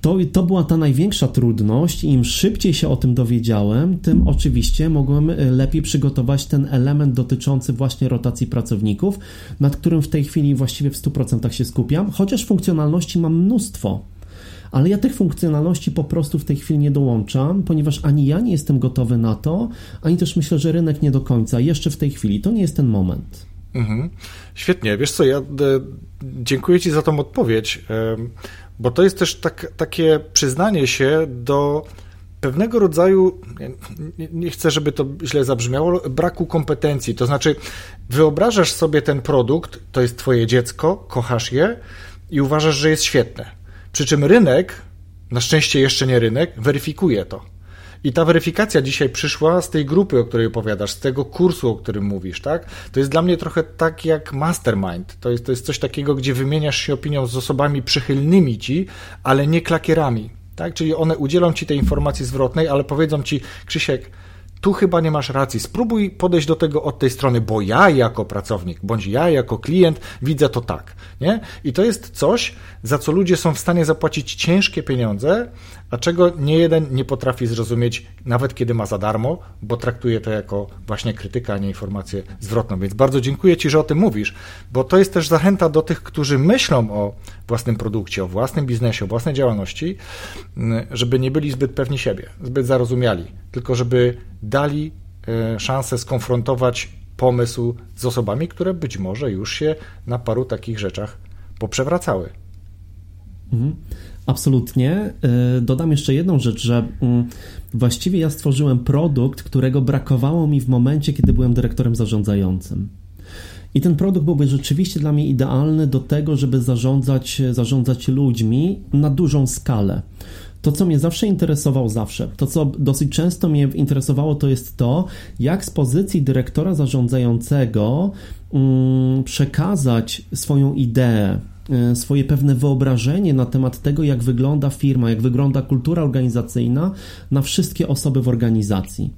To, to była ta największa trudność. Im szybciej się o tym dowiedziałem, tym oczywiście mogłem e, lepiej przygotować ten element dotyczący właśnie rotacji pracowników, nad którym w tej chwili właściwie w 100% się skupiam, chociaż funkcjonalności mam mnóstwo ale ja tych funkcjonalności po prostu w tej chwili nie dołączam, ponieważ ani ja nie jestem gotowy na to, ani też myślę, że rynek nie do końca, jeszcze w tej chwili. To nie jest ten moment. Mhm. Świetnie. Wiesz co, ja e, dziękuję Ci za tą odpowiedź, e, bo to jest też tak, takie przyznanie się do pewnego rodzaju, nie, chcę, żeby to źle zabrzmiało, braku kompetencji. To znaczy, wyobrażasz sobie ten produkt, to jest Twoje dziecko, kochasz je i uważasz, że jest świetne. Przy czym rynek, na szczęście jeszcze nie rynek, weryfikuje to. I ta weryfikacja dzisiaj przyszła z tej grupy, o której opowiadasz, z tego kursu, o którym mówisz, tak? To jest dla mnie trochę tak jak mastermind. To jest, to jest coś takiego, gdzie wymieniasz się opinią z osobami przychylnymi ci, ale nie klakierami. Tak? Czyli one udzielą ci tej informacji zwrotnej, ale powiedzą ci, Krzysiek, tu chyba nie masz racji. Spróbuj podejść do tego od tej strony, bo ja jako pracownik, bądź ja jako klient widzę to tak. Nie? I to jest coś, za co ludzie są w stanie zapłacić ciężkie pieniądze, a czego nie jeden nie potrafi zrozumieć, nawet kiedy ma za darmo, bo traktuje to jako właśnie krytykę, a nie informację zwrotną. Więc bardzo dziękuję Ci, że o tym mówisz, bo to jest też zachęta do tych, którzy myślą o własnym produkcie, o własnym biznesie, o własnej działalności, żeby nie byli zbyt pewni siebie, zbyt zarozumiali, tylko żeby dali e, szansę skonfrontować pomysł z osobami, które być może już się na paru takich rzeczach poprzewracały. Mhm. Absolutnie. Dodam jeszcze jedną rzecz, że mm, właściwie ja stworzyłem produkt, którego brakowało mi w momencie, kiedy byłem dyrektorem zarządzającym. I ten produkt byłby rzeczywiście dla mnie idealny do tego, żeby zarządzać, zarządzać ludźmi na dużą skalę. To, co mnie zawsze interesowało, zawsze, to, co dosyć często mnie interesowało, to jest to, jak z pozycji dyrektora zarządzającego um, przekazać swoją ideę, swoje pewne wyobrażenie na temat tego, jak wygląda firma, jak wygląda kultura organizacyjna na wszystkie osoby w organizacji.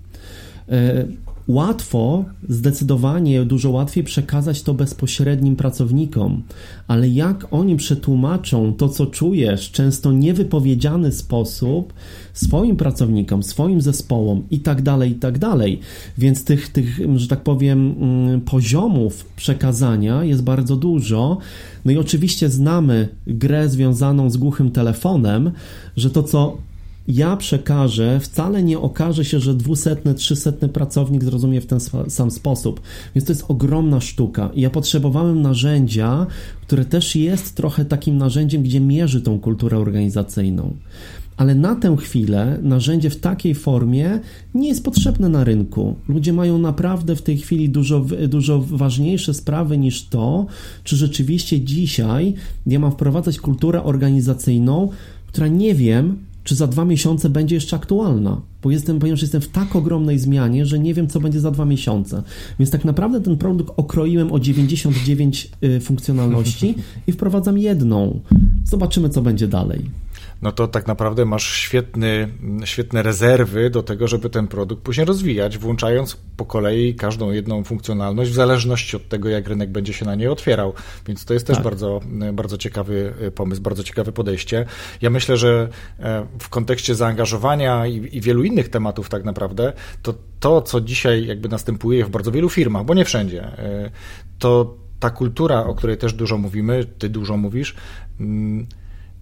Łatwo, zdecydowanie dużo łatwiej przekazać to bezpośrednim pracownikom, ale jak oni przetłumaczą to, co czujesz, często niewypowiedziany sposób swoim pracownikom, swoim zespołom i tak dalej, i tak dalej. Więc tych, tych, że tak powiem, mm, poziomów przekazania jest bardzo dużo. No i oczywiście znamy grę związaną z głuchym telefonem, że to, co ja przekażę, wcale nie okaże się, że dwusetny, trzysetny pracownik zrozumie w ten sam sposób. Więc to jest ogromna sztuka. Ja potrzebowałem narzędzia, które też jest trochę takim narzędziem, gdzie mierzy tą kulturę organizacyjną. Ale na tę chwilę narzędzie w takiej formie nie jest potrzebne na rynku. Ludzie mają naprawdę w tej chwili dużo, dużo ważniejsze sprawy niż to, czy rzeczywiście dzisiaj ja mam wprowadzać kulturę organizacyjną, która nie wiem, czy za dwa miesiące będzie jeszcze aktualna, bo jestem, ponieważ jestem w tak ogromnej zmianie, że nie wiem, co będzie za dwa miesiące. Więc tak naprawdę ten produkt okroiłem o 99 y, funkcjonalności i wprowadzam jedną. Zobaczymy, co będzie dalej no to tak naprawdę masz świetny, świetne rezerwy do tego, żeby ten produkt później rozwijać, włączając po kolei każdą jedną funkcjonalność w zależności od tego, jak rynek będzie się na niej otwierał. Więc to jest też tak. bardzo, bardzo ciekawy e, pomysł, bardzo ciekawe podejście. Ja myślę, że e, w kontekście zaangażowania i, i wielu innych tematów tak naprawdę, to to, co dzisiaj jakby następuje w bardzo wielu firmach, bo nie wszędzie, e, to ta kultura, o której też dużo mówimy, ty dużo mówisz, mm,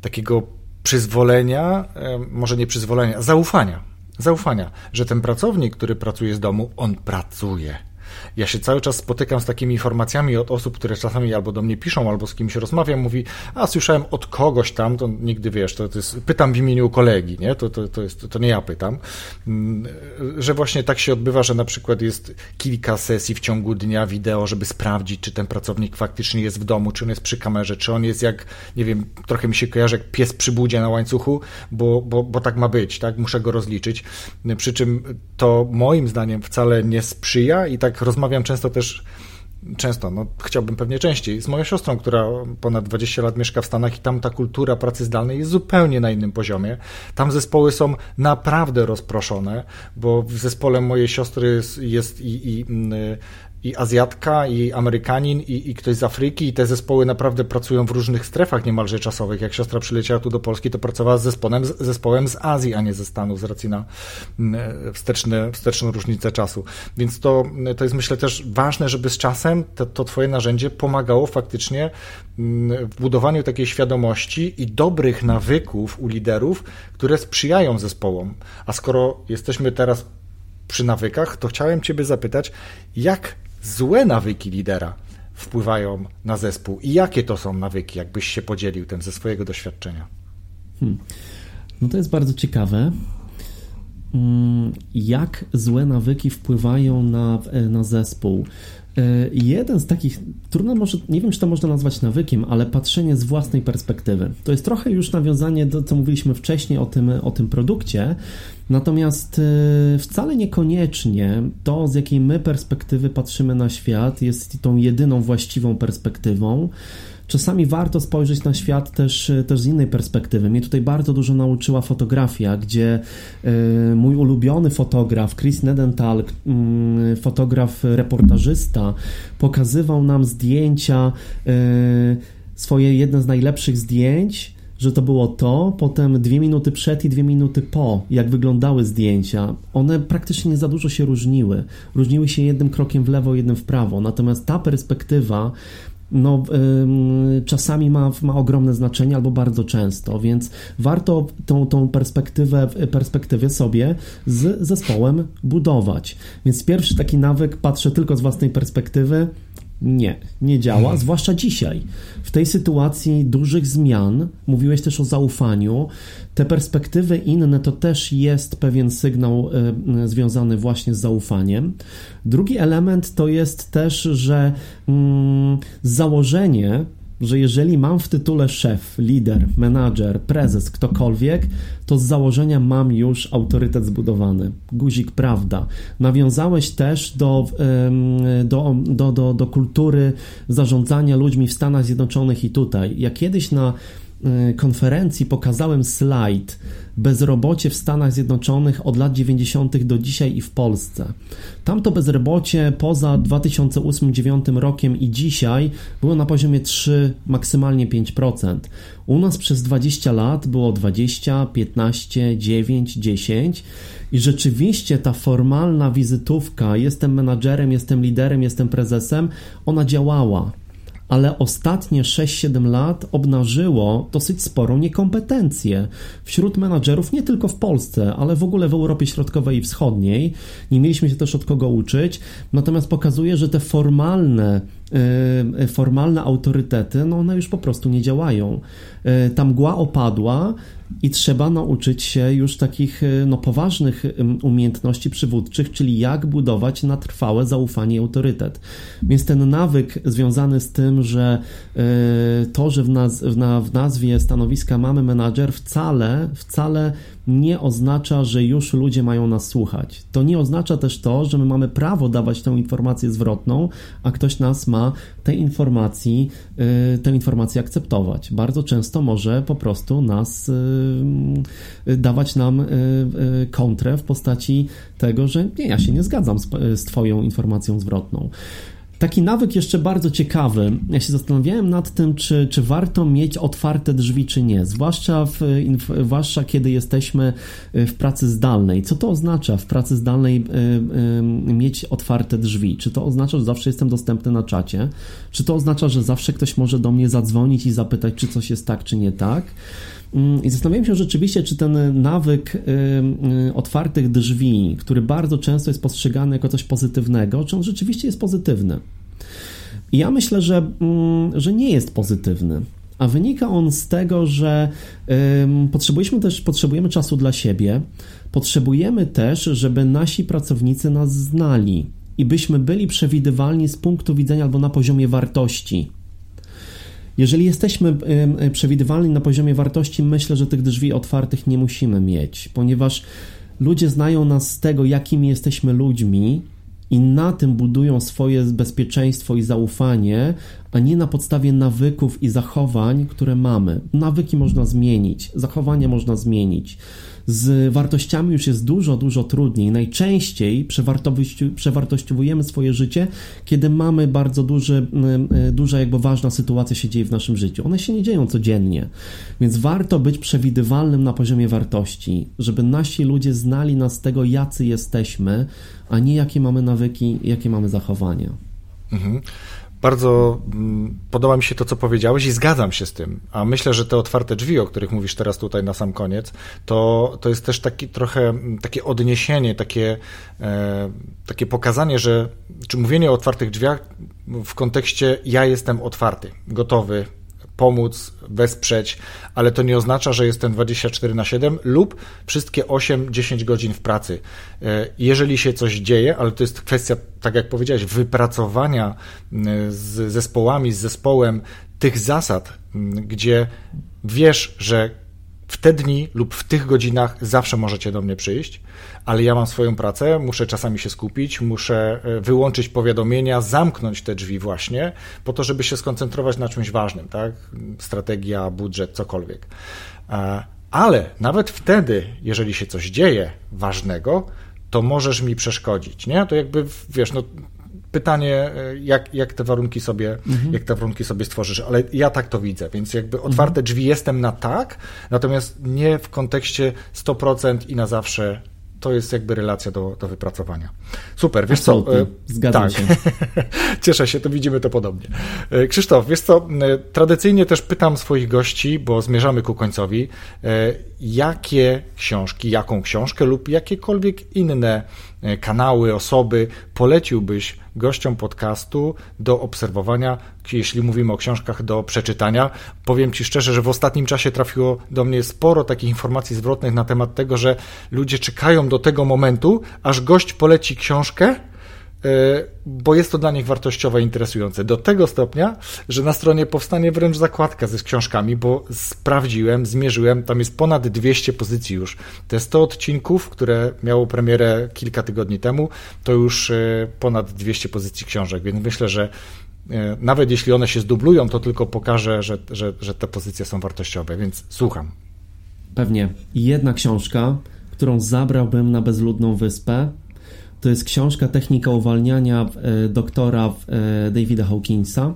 takiego przyzwolenia, może nie przyzwolenia, zaufania. Zaufania, że ten pracownik, który pracuje z domu, on pracuje ja się cały czas spotykam z takimi informacjami od osób, które czasami albo do mnie piszą, albo z kimś rozmawiam, mówi, a słyszałem od kogoś tam, to nigdy wiesz, to, to jest, pytam w imieniu kolegi, nie? To, to, to, jest, to nie ja pytam, mm, że właśnie tak się odbywa, że na przykład jest kilka sesji w ciągu dnia wideo, żeby sprawdzić, czy ten pracownik faktycznie jest w domu, czy on jest przy kamerze, czy on jest jak, nie wiem, trochę mi się kojarzy jak pies przy budzie na łańcuchu, bo, bo, bo tak ma być, tak? Muszę go rozliczyć. Przy czym to moim zdaniem wcale nie sprzyja i tak rozmawiam często też często, no chciałbym pewnie częściej, z moją siostrą, która ponad 20 lat mieszka w Stanach i tam ta kultura pracy zdalnej jest zupełnie na innym poziomie. Tam zespoły są naprawdę rozproszone, bo w zespole mojej siostry jest, jest i, i mm, i Azjatka, i Amerykanin, i, i ktoś z Afryki, i te zespoły naprawdę pracują w różnych strefach niemalże czasowych. Jak siostra przyleciała tu do Polski, to pracowała z zespołem, z zespołem z Azji, a nie ze Stanów, z racji na mm, wsteczne, wsteczną różnicę czasu. Więc to, to jest myślę też ważne, żeby z czasem to, to Twoje narzędzie pomagało faktycznie mm, w budowaniu takiej świadomości i dobrych nawyków u liderów, które sprzyjają zespołom. A skoro jesteśmy teraz przy nawykach, to chciałem Ciebie zapytać, jak złe nawyki lidera wpływają na zespół i jakie to są nawyki, jakbyś się podzielił tym ze swojego doświadczenia? Hmm. No to jest bardzo ciekawe. Mm, jak złe nawyki wpływają na, na zespół? E, jeden z takich, trudno może, nie wiem czy to można nazwać nawykiem, ale patrzenie z własnej perspektywy. To jest trochę już nawiązanie do co mówiliśmy wcześniej o tym, o tym produkcie, natomiast e, wcale niekoniecznie to, z jakiej my perspektywy patrzymy na świat, jest tą jedyną właściwą perspektywą czasami warto spojrzeć na świat też, też z innej perspektywy. Mnie tutaj bardzo dużo nauczyła fotografia, gdzie y, mój ulubiony fotograf, Chris Nedental, y, fotograf reportażysta, pokazywał nam zdjęcia, swoje jedne z najlepszych zdjęć że to było to, potem dwie minuty przed i dwie minuty po, jak wyglądały zdjęcia. One praktycznie nie za dużo się różniły. Różniły się jednym krokiem w lewo, jednym w prawo. Natomiast ta perspektywa no, czasami ma, ma ogromne znaczenie albo bardzo często, więc warto tą, tą perspektywę, perspektywę sobie z zespołem budować. Więc pierwszy taki nawyk, patrzę tylko z własnej perspektywy, Nie, nie działa, mhm. zwłaszcza dzisiaj. W tej sytuacji dużych zmian, mówiłeś też o zaufaniu, te perspektywy inne to też jest pewien sygnał y, związany właśnie z zaufaniem. Drugi element to jest też, że mm, założenie że jeżeli mam w tytule szef, lider, menadżer, prezes, ktokolwiek, to z założenia mam już autorytet zbudowany. Guzik prawda. Nawiązałeś też do, do, do, do, do kultury zarządzania ludźmi w Stanach Zjednoczonych i tutaj. Ja kiedyś na konferencji pokazałem slajd bezrobocie w Stanach Zjednoczonych od lat 90. do dzisiaj i w Polsce. Tamto bezrobocie poza 2008-2009 rokiem i dzisiaj było na poziomie 3, maksymalnie 5%. U nas przez 20 lat było 20, 15, 9, 10 i rzeczywiście ta formalna wizytówka, jestem menadżerem, jestem liderem, jestem prezesem, ona działała ale ostatnie 6-7 lat obnażyło dosyć sporą niekompetencję wśród menadżerów, nie tylko w Polsce, ale w ogóle w Europie Środkowej i Wschodniej. Nie mieliśmy się też od kogo uczyć, natomiast pokazuje, że te formalne formalne autorytety, no one już po prostu nie działają. Y, ta mgła opadła, i trzeba nauczyć się już takich y, no, poważnych umiejętności przywódczych, czyli jak budować na trwałe zaufanie i autorytet. Więc ten nawyk związany z tym, że y, to, że w, naz w nazwie stanowiska mamy menadżer, wcale, wcale nie oznacza, że już ludzie mają nas słuchać. To nie oznacza też to, że my mamy prawo dawać tę informację zwrotną, a ktoś nas ma tej informacji, y, tę informację akceptować. Bardzo często może po prostu nas y, y, dawać nam kontrę w postaci tego, że nie, ja się nie zgadzam z, z Twoją informacją zwrotną. Taki nawyk jeszcze bardzo ciekawy. Ja się zastanawiałem nad tym, czy, czy warto mieć otwarte drzwi, czy nie. Zwłaszcza, w, zwłaszcza kiedy jesteśmy e, w pracy zdalnej. Co to oznacza w pracy zdalnej y, y, mieć otwarte drzwi? Czy to oznacza, że zawsze jestem dostępny na czacie? Czy to oznacza, że zawsze ktoś może do mnie zadzwonić i zapytać, czy coś jest tak, czy nie tak? Mm, I zastanawiam się rzeczywiście, czy ten nawyk y, y, otwartych drzwi, który bardzo często jest postrzegany jako coś pozytywnego, czy on rzeczywiście jest pozytywny. I ja myślę, że, mm, że nie jest pozytywny. A wynika on z tego, że potrzebujemy też potrzebujemy czasu dla siebie, potrzebujemy też, żeby nasi pracownicy nas znali i byśmy byli przewidywalni z punktu widzenia albo na poziomie wartości. Jeżeli jesteśmy przewidywalni na poziomie wartości, myślę, że tych drzwi otwartych nie musimy mieć, ponieważ ludzie znają nas z tego, jakimi jesteśmy ludźmi i na tym budują swoje bezpieczeństwo i zaufanie, a nie na podstawie nawyków i zachowań, które mamy. Nawyki można zmienić, zachowania można zmienić. Z wartościami już jest dużo, dużo trudniej. Najczęściej przewartościowujemy swoje życie, kiedy mamy bardzo duży, e, duża, jakby ważna sytuacja się dzieje w naszym życiu. One się nie dzieją codziennie, więc warto być przewidywalnym na poziomie wartości, żeby nasi ludzie znali nas z tego, jacy jesteśmy, a nie jakie mamy nawyki, jakie mamy zachowania. Mhm. Bardzo mm, podoba mi się to, co powiedziałeś i zgadzam się z tym. A myślę, że te otwarte drzwi, o których mówisz teraz tutaj na sam koniec, to, to jest też taki trochę mm, takie odniesienie, takie, e, takie pokazanie, że czy mówienie o otwartych drzwiach w kontekście ja jestem otwarty, gotowy, pomóc, wesprzeć, ale to nie oznacza, że jestem 24 na 7 lub wszystkie 8-10 godzin w pracy. E, jeżeli się coś dzieje, ale to jest kwestia, tak jak powiedziałeś, wypracowania z zespołami, z zespołem tych zasad, gdzie wiesz, że w te dni lub w tych godzinach zawsze możecie do mnie przyjść, ale ja mam swoją pracę, muszę czasami się skupić, muszę e, wyłączyć powiadomienia, zamknąć te drzwi właśnie, po to, żeby się skoncentrować na czymś ważnym, tak? Strategia, budżet, cokolwiek. E, ale nawet wtedy, jeżeli się coś dzieje ważnego, to możesz mi przeszkodzić, nie? To jakby, wiesz, no, pytanie, e, jak, jak te warunki sobie, mhm. jak te warunki sobie stworzysz, ale ja tak to widzę, więc jakby otwarte mhm. drzwi jestem na tak, natomiast nie w kontekście 100% i na zawsze to jest jakby relacja do, do wypracowania. Super, wiesz Absolutnie. co? E, Zgadzam tak. się. Cieszę się, to widzimy to podobnie. E, Krzysztof, wiesz co? Tradycyjnie też pytam swoich gości, bo zmierzamy ku końcowi, jakie książki, jaką książkę lub jakiekolwiek inne e, kanały, osoby poleciłbyś gościom podcastu do obserwowania, jeśli mówimy o książkach do przeczytania? Powiem Ci szczerze, że w ostatnim czasie trafiło do mnie sporo takich informacji zwrotnych na temat tego, że ludzie czekają do tego momentu, aż gość poleci książkę bo jest to dla nich wartościowe i interesujące. Do tego stopnia, że na stronie powstanie wręcz zakładka ze książkami, bo sprawdziłem, zmierzyłem, tam jest ponad 200 pozycji już. Te 100 odcinków, które miało premierę kilka tygodni temu, to już e, ponad 200 pozycji książek, więc myślę, że e, nawet jeśli one się zdublują, to tylko pokaże, że, że, że te pozycje są wartościowe, więc słucham. Pewnie. Jedna książka, którą zabrałbym na bezludną wyspę, to jest książka Technika uwalniania e, doktora e, Davida Hawkinsa.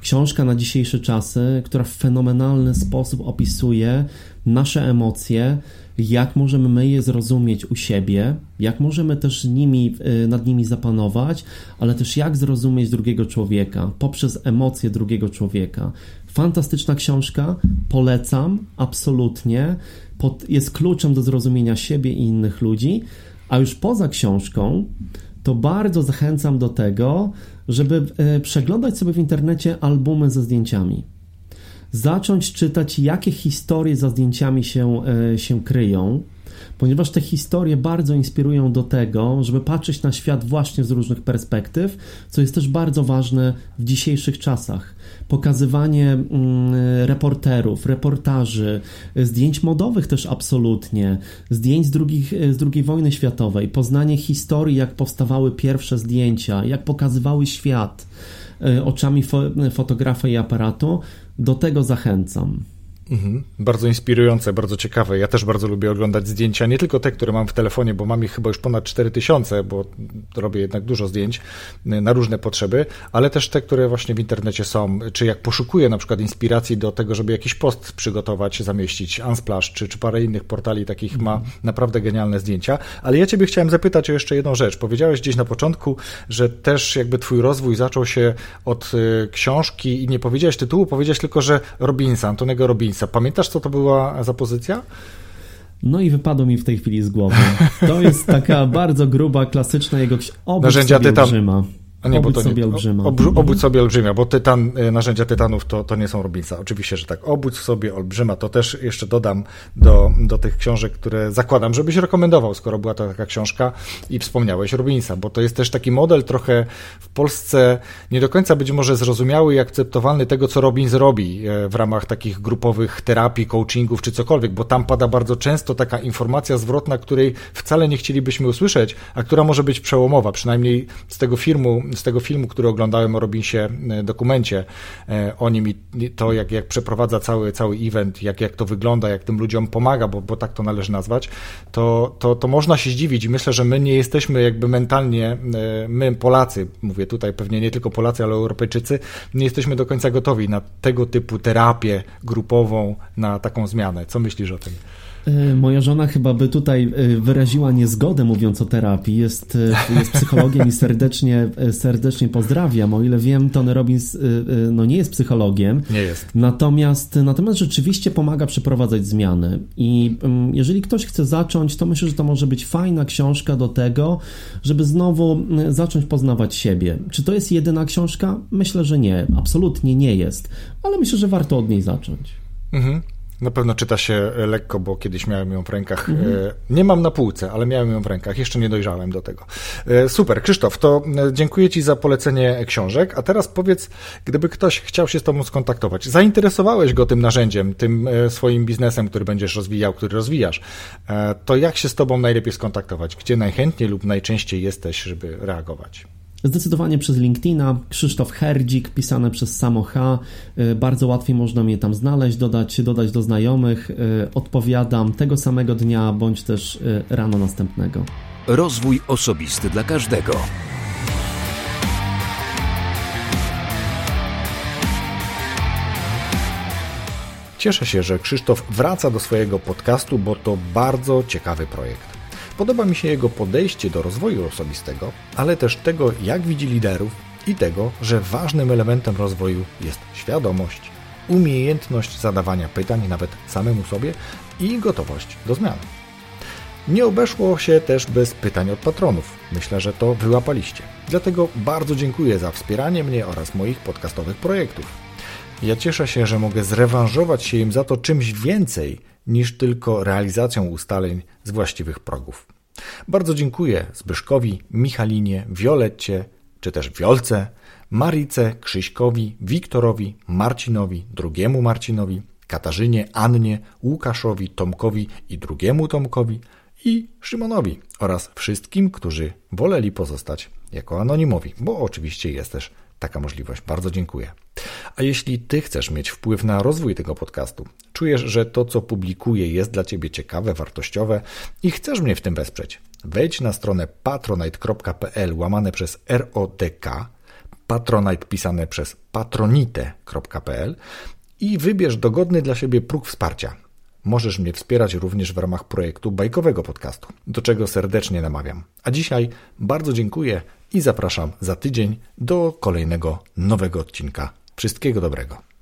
Książka na dzisiejsze czasy, która w fenomenalny sposób opisuje nasze emocje, jak możemy my je zrozumieć u siebie, jak możemy też nimi, e, nad nimi zapanować, ale też jak zrozumieć drugiego człowieka poprzez emocje drugiego człowieka. Fantastyczna książka, polecam absolutnie. Jest kluczem do zrozumienia siebie i innych ludzi. A już poza książką, to bardzo zachęcam do tego, żeby e, przeglądać sobie w internecie albumy ze zdjęciami. Zacząć czytać, jakie historie za zdjęciami się, e, się kryją, ponieważ te historie bardzo inspirują do tego, żeby patrzeć na świat właśnie z różnych perspektyw, co jest też bardzo ważne w dzisiejszych czasach. Pokazywanie mm, reporterów, reportaży, zdjęć modowych też absolutnie, zdjęć z, drugich, z II wojny światowej, poznanie historii, jak powstawały pierwsze zdjęcia, jak pokazywały świat e, oczami fo fotografa i aparatu, do tego zachęcam. Mhm. Bardzo inspirujące, bardzo ciekawe. Ja też bardzo lubię oglądać zdjęcia, nie tylko te, które mam w telefonie, bo mam ich chyba już ponad 4000, bo robię jednak dużo zdjęć y, na różne potrzeby, ale też te, które właśnie w internecie są, czy jak poszukuję na przykład inspiracji do tego, żeby jakiś post przygotować, zamieścić, Unsplash, czy, czy parę innych portali takich ma mhm. naprawdę genialne zdjęcia. Ale ja ciebie chciałem zapytać o jeszcze jedną rzecz. Powiedziałeś gdzieś na początku, że też jakby twój rozwój zaczął się od y, książki i nie powiedziałeś tytułu, powiedziałeś tylko, że Robinsa, Antonego Robinsa. Pamiętasz, co to była za pozycja? No i wypadło mi w tej chwili z głowy. To jest taka bardzo gruba, klasyczna jego obraz Narzędzia tytan. Olbrzyma. A nie, obudź bo to sobie nie, olbrzyma. Ob, obudź mhm. sobie olbrzymia, bo tytan, y, narzędzia tytanów to, to nie są Robinsa. Oczywiście, że tak. Obudź sobie olbrzyma, to też jeszcze dodam do, do tych książek, które zakładam, żebyś rekomendował, skoro była to taka książka i wspomniałeś Robinsa, bo to jest też taki model trochę w Polsce nie do końca być może zrozumiały i akceptowalny tego, co Robins robi e, w ramach takich grupowych terapii, coachingów czy cokolwiek, bo tam pada bardzo często taka informacja zwrotna, której wcale nie chcielibyśmy usłyszeć, a która może być przełomowa, przynajmniej z tego filmu z tego filmu, który oglądałem o Robinsie e, dokumencie e, o nim i to, jak, jak przeprowadza cały, cały event, jak, jak to wygląda, jak tym ludziom pomaga, bo, bo tak to należy nazwać, to, to, to można się zdziwić i myślę, że my nie jesteśmy jakby mentalnie, e, my Polacy, mówię tutaj pewnie nie tylko Polacy, ale Europejczycy, nie jesteśmy do końca gotowi na tego typu terapię grupową, na taką zmianę. Co myślisz o tym? E, moja żona chyba by tutaj e, wyraziła niezgodę mówiąc o terapii. Jest, e, jest psychologiem i serdecznie, serdecznie pozdrawiam. O ile wiem, Tony Robbins no nie jest psychologiem. Nie jest. Natomiast, natomiast rzeczywiście pomaga przeprowadzać zmiany. I mm, jeżeli ktoś chce zacząć, to myślę, że to może być fajna książka do tego, żeby znowu zacząć poznawać siebie. Czy to jest jedyna książka? Myślę, że nie. Absolutnie nie jest. Ale myślę, że warto od niej zacząć. Mhm. Na pewno czyta się e, lekko, bo kiedyś miałem ją w rękach. Mhm. E, nie mam na półce, ale miałem ją w rękach. Jeszcze nie dojrzałem do tego. E, super. Krzysztof, to dziękuję Ci za polecenie książek. A teraz powiedz, gdyby ktoś chciał się z Tobą skontaktować, zainteresowałeś go tym narzędziem, tym swoim biznesem, który będziesz rozwijał, który rozwijasz, to jak się z Tobą najlepiej skontaktować? Gdzie najchętniej lub najczęściej jesteś, żeby reagować? Zdecydowanie przez LinkedIna, Krzysztof Herdzik, pisane przez samo H. Y, bardzo łatwiej można mnie tam znaleźć, dodać, dodać do znajomych. Y, odpowiadam tego samego dnia, bądź też y, rano następnego. Rozwój osobisty dla każdego. Cieszę się, że Krzysztof wraca do swojego podcastu, bo to bardzo ciekawy projekt. Podoba mi się jego podejście do rozwoju osobistego, ale też tego, jak widzi liderów i tego, że ważnym elementem rozwoju jest świadomość, umiejętność zadawania pytań nawet samemu sobie i gotowość do zmian. Nie obeszło się też bez pytań od patronów. Myślę, że to wyłapaliście. Dlatego bardzo dziękuję za wspieranie mnie oraz moich podcastowych projektów. Ja cieszę się, że mogę zrewanżować się im za to czymś więcej niż tylko realizacją ustaleń z właściwych progów. Bardzo dziękuję Zbyszkowi, Michalinie, Violetcie, czy też Wiolce, Marice, Krzyśkowi, Wiktorowi, Marcinowi, drugiemu Marcinowi, Katarzynie, Annie, Łukaszowi, Tomkowi i drugiemu Tomkowi i Szymonowi oraz wszystkim, którzy woleli pozostać jako anonimowi, bo oczywiście jest też taka możliwość. Bardzo dziękuję. A jeśli Ty chcesz mieć wpływ na rozwój tego podcastu, czujesz, że to, co publikuję, jest dla Ciebie ciekawe, wartościowe i chcesz mnie w tym wesprzeć, wejdź na stronę patronite.pl łamane przez RODK, patronite pisane przez patronite.pl i wybierz dogodny dla siebie próg wsparcia. Możesz mnie wspierać również w ramach projektu bajkowego podcastu, do czego serdecznie namawiam. A dzisiaj bardzo dziękuję i zapraszam za tydzień do kolejnego nowego odcinka. Wszystkiego dobrego.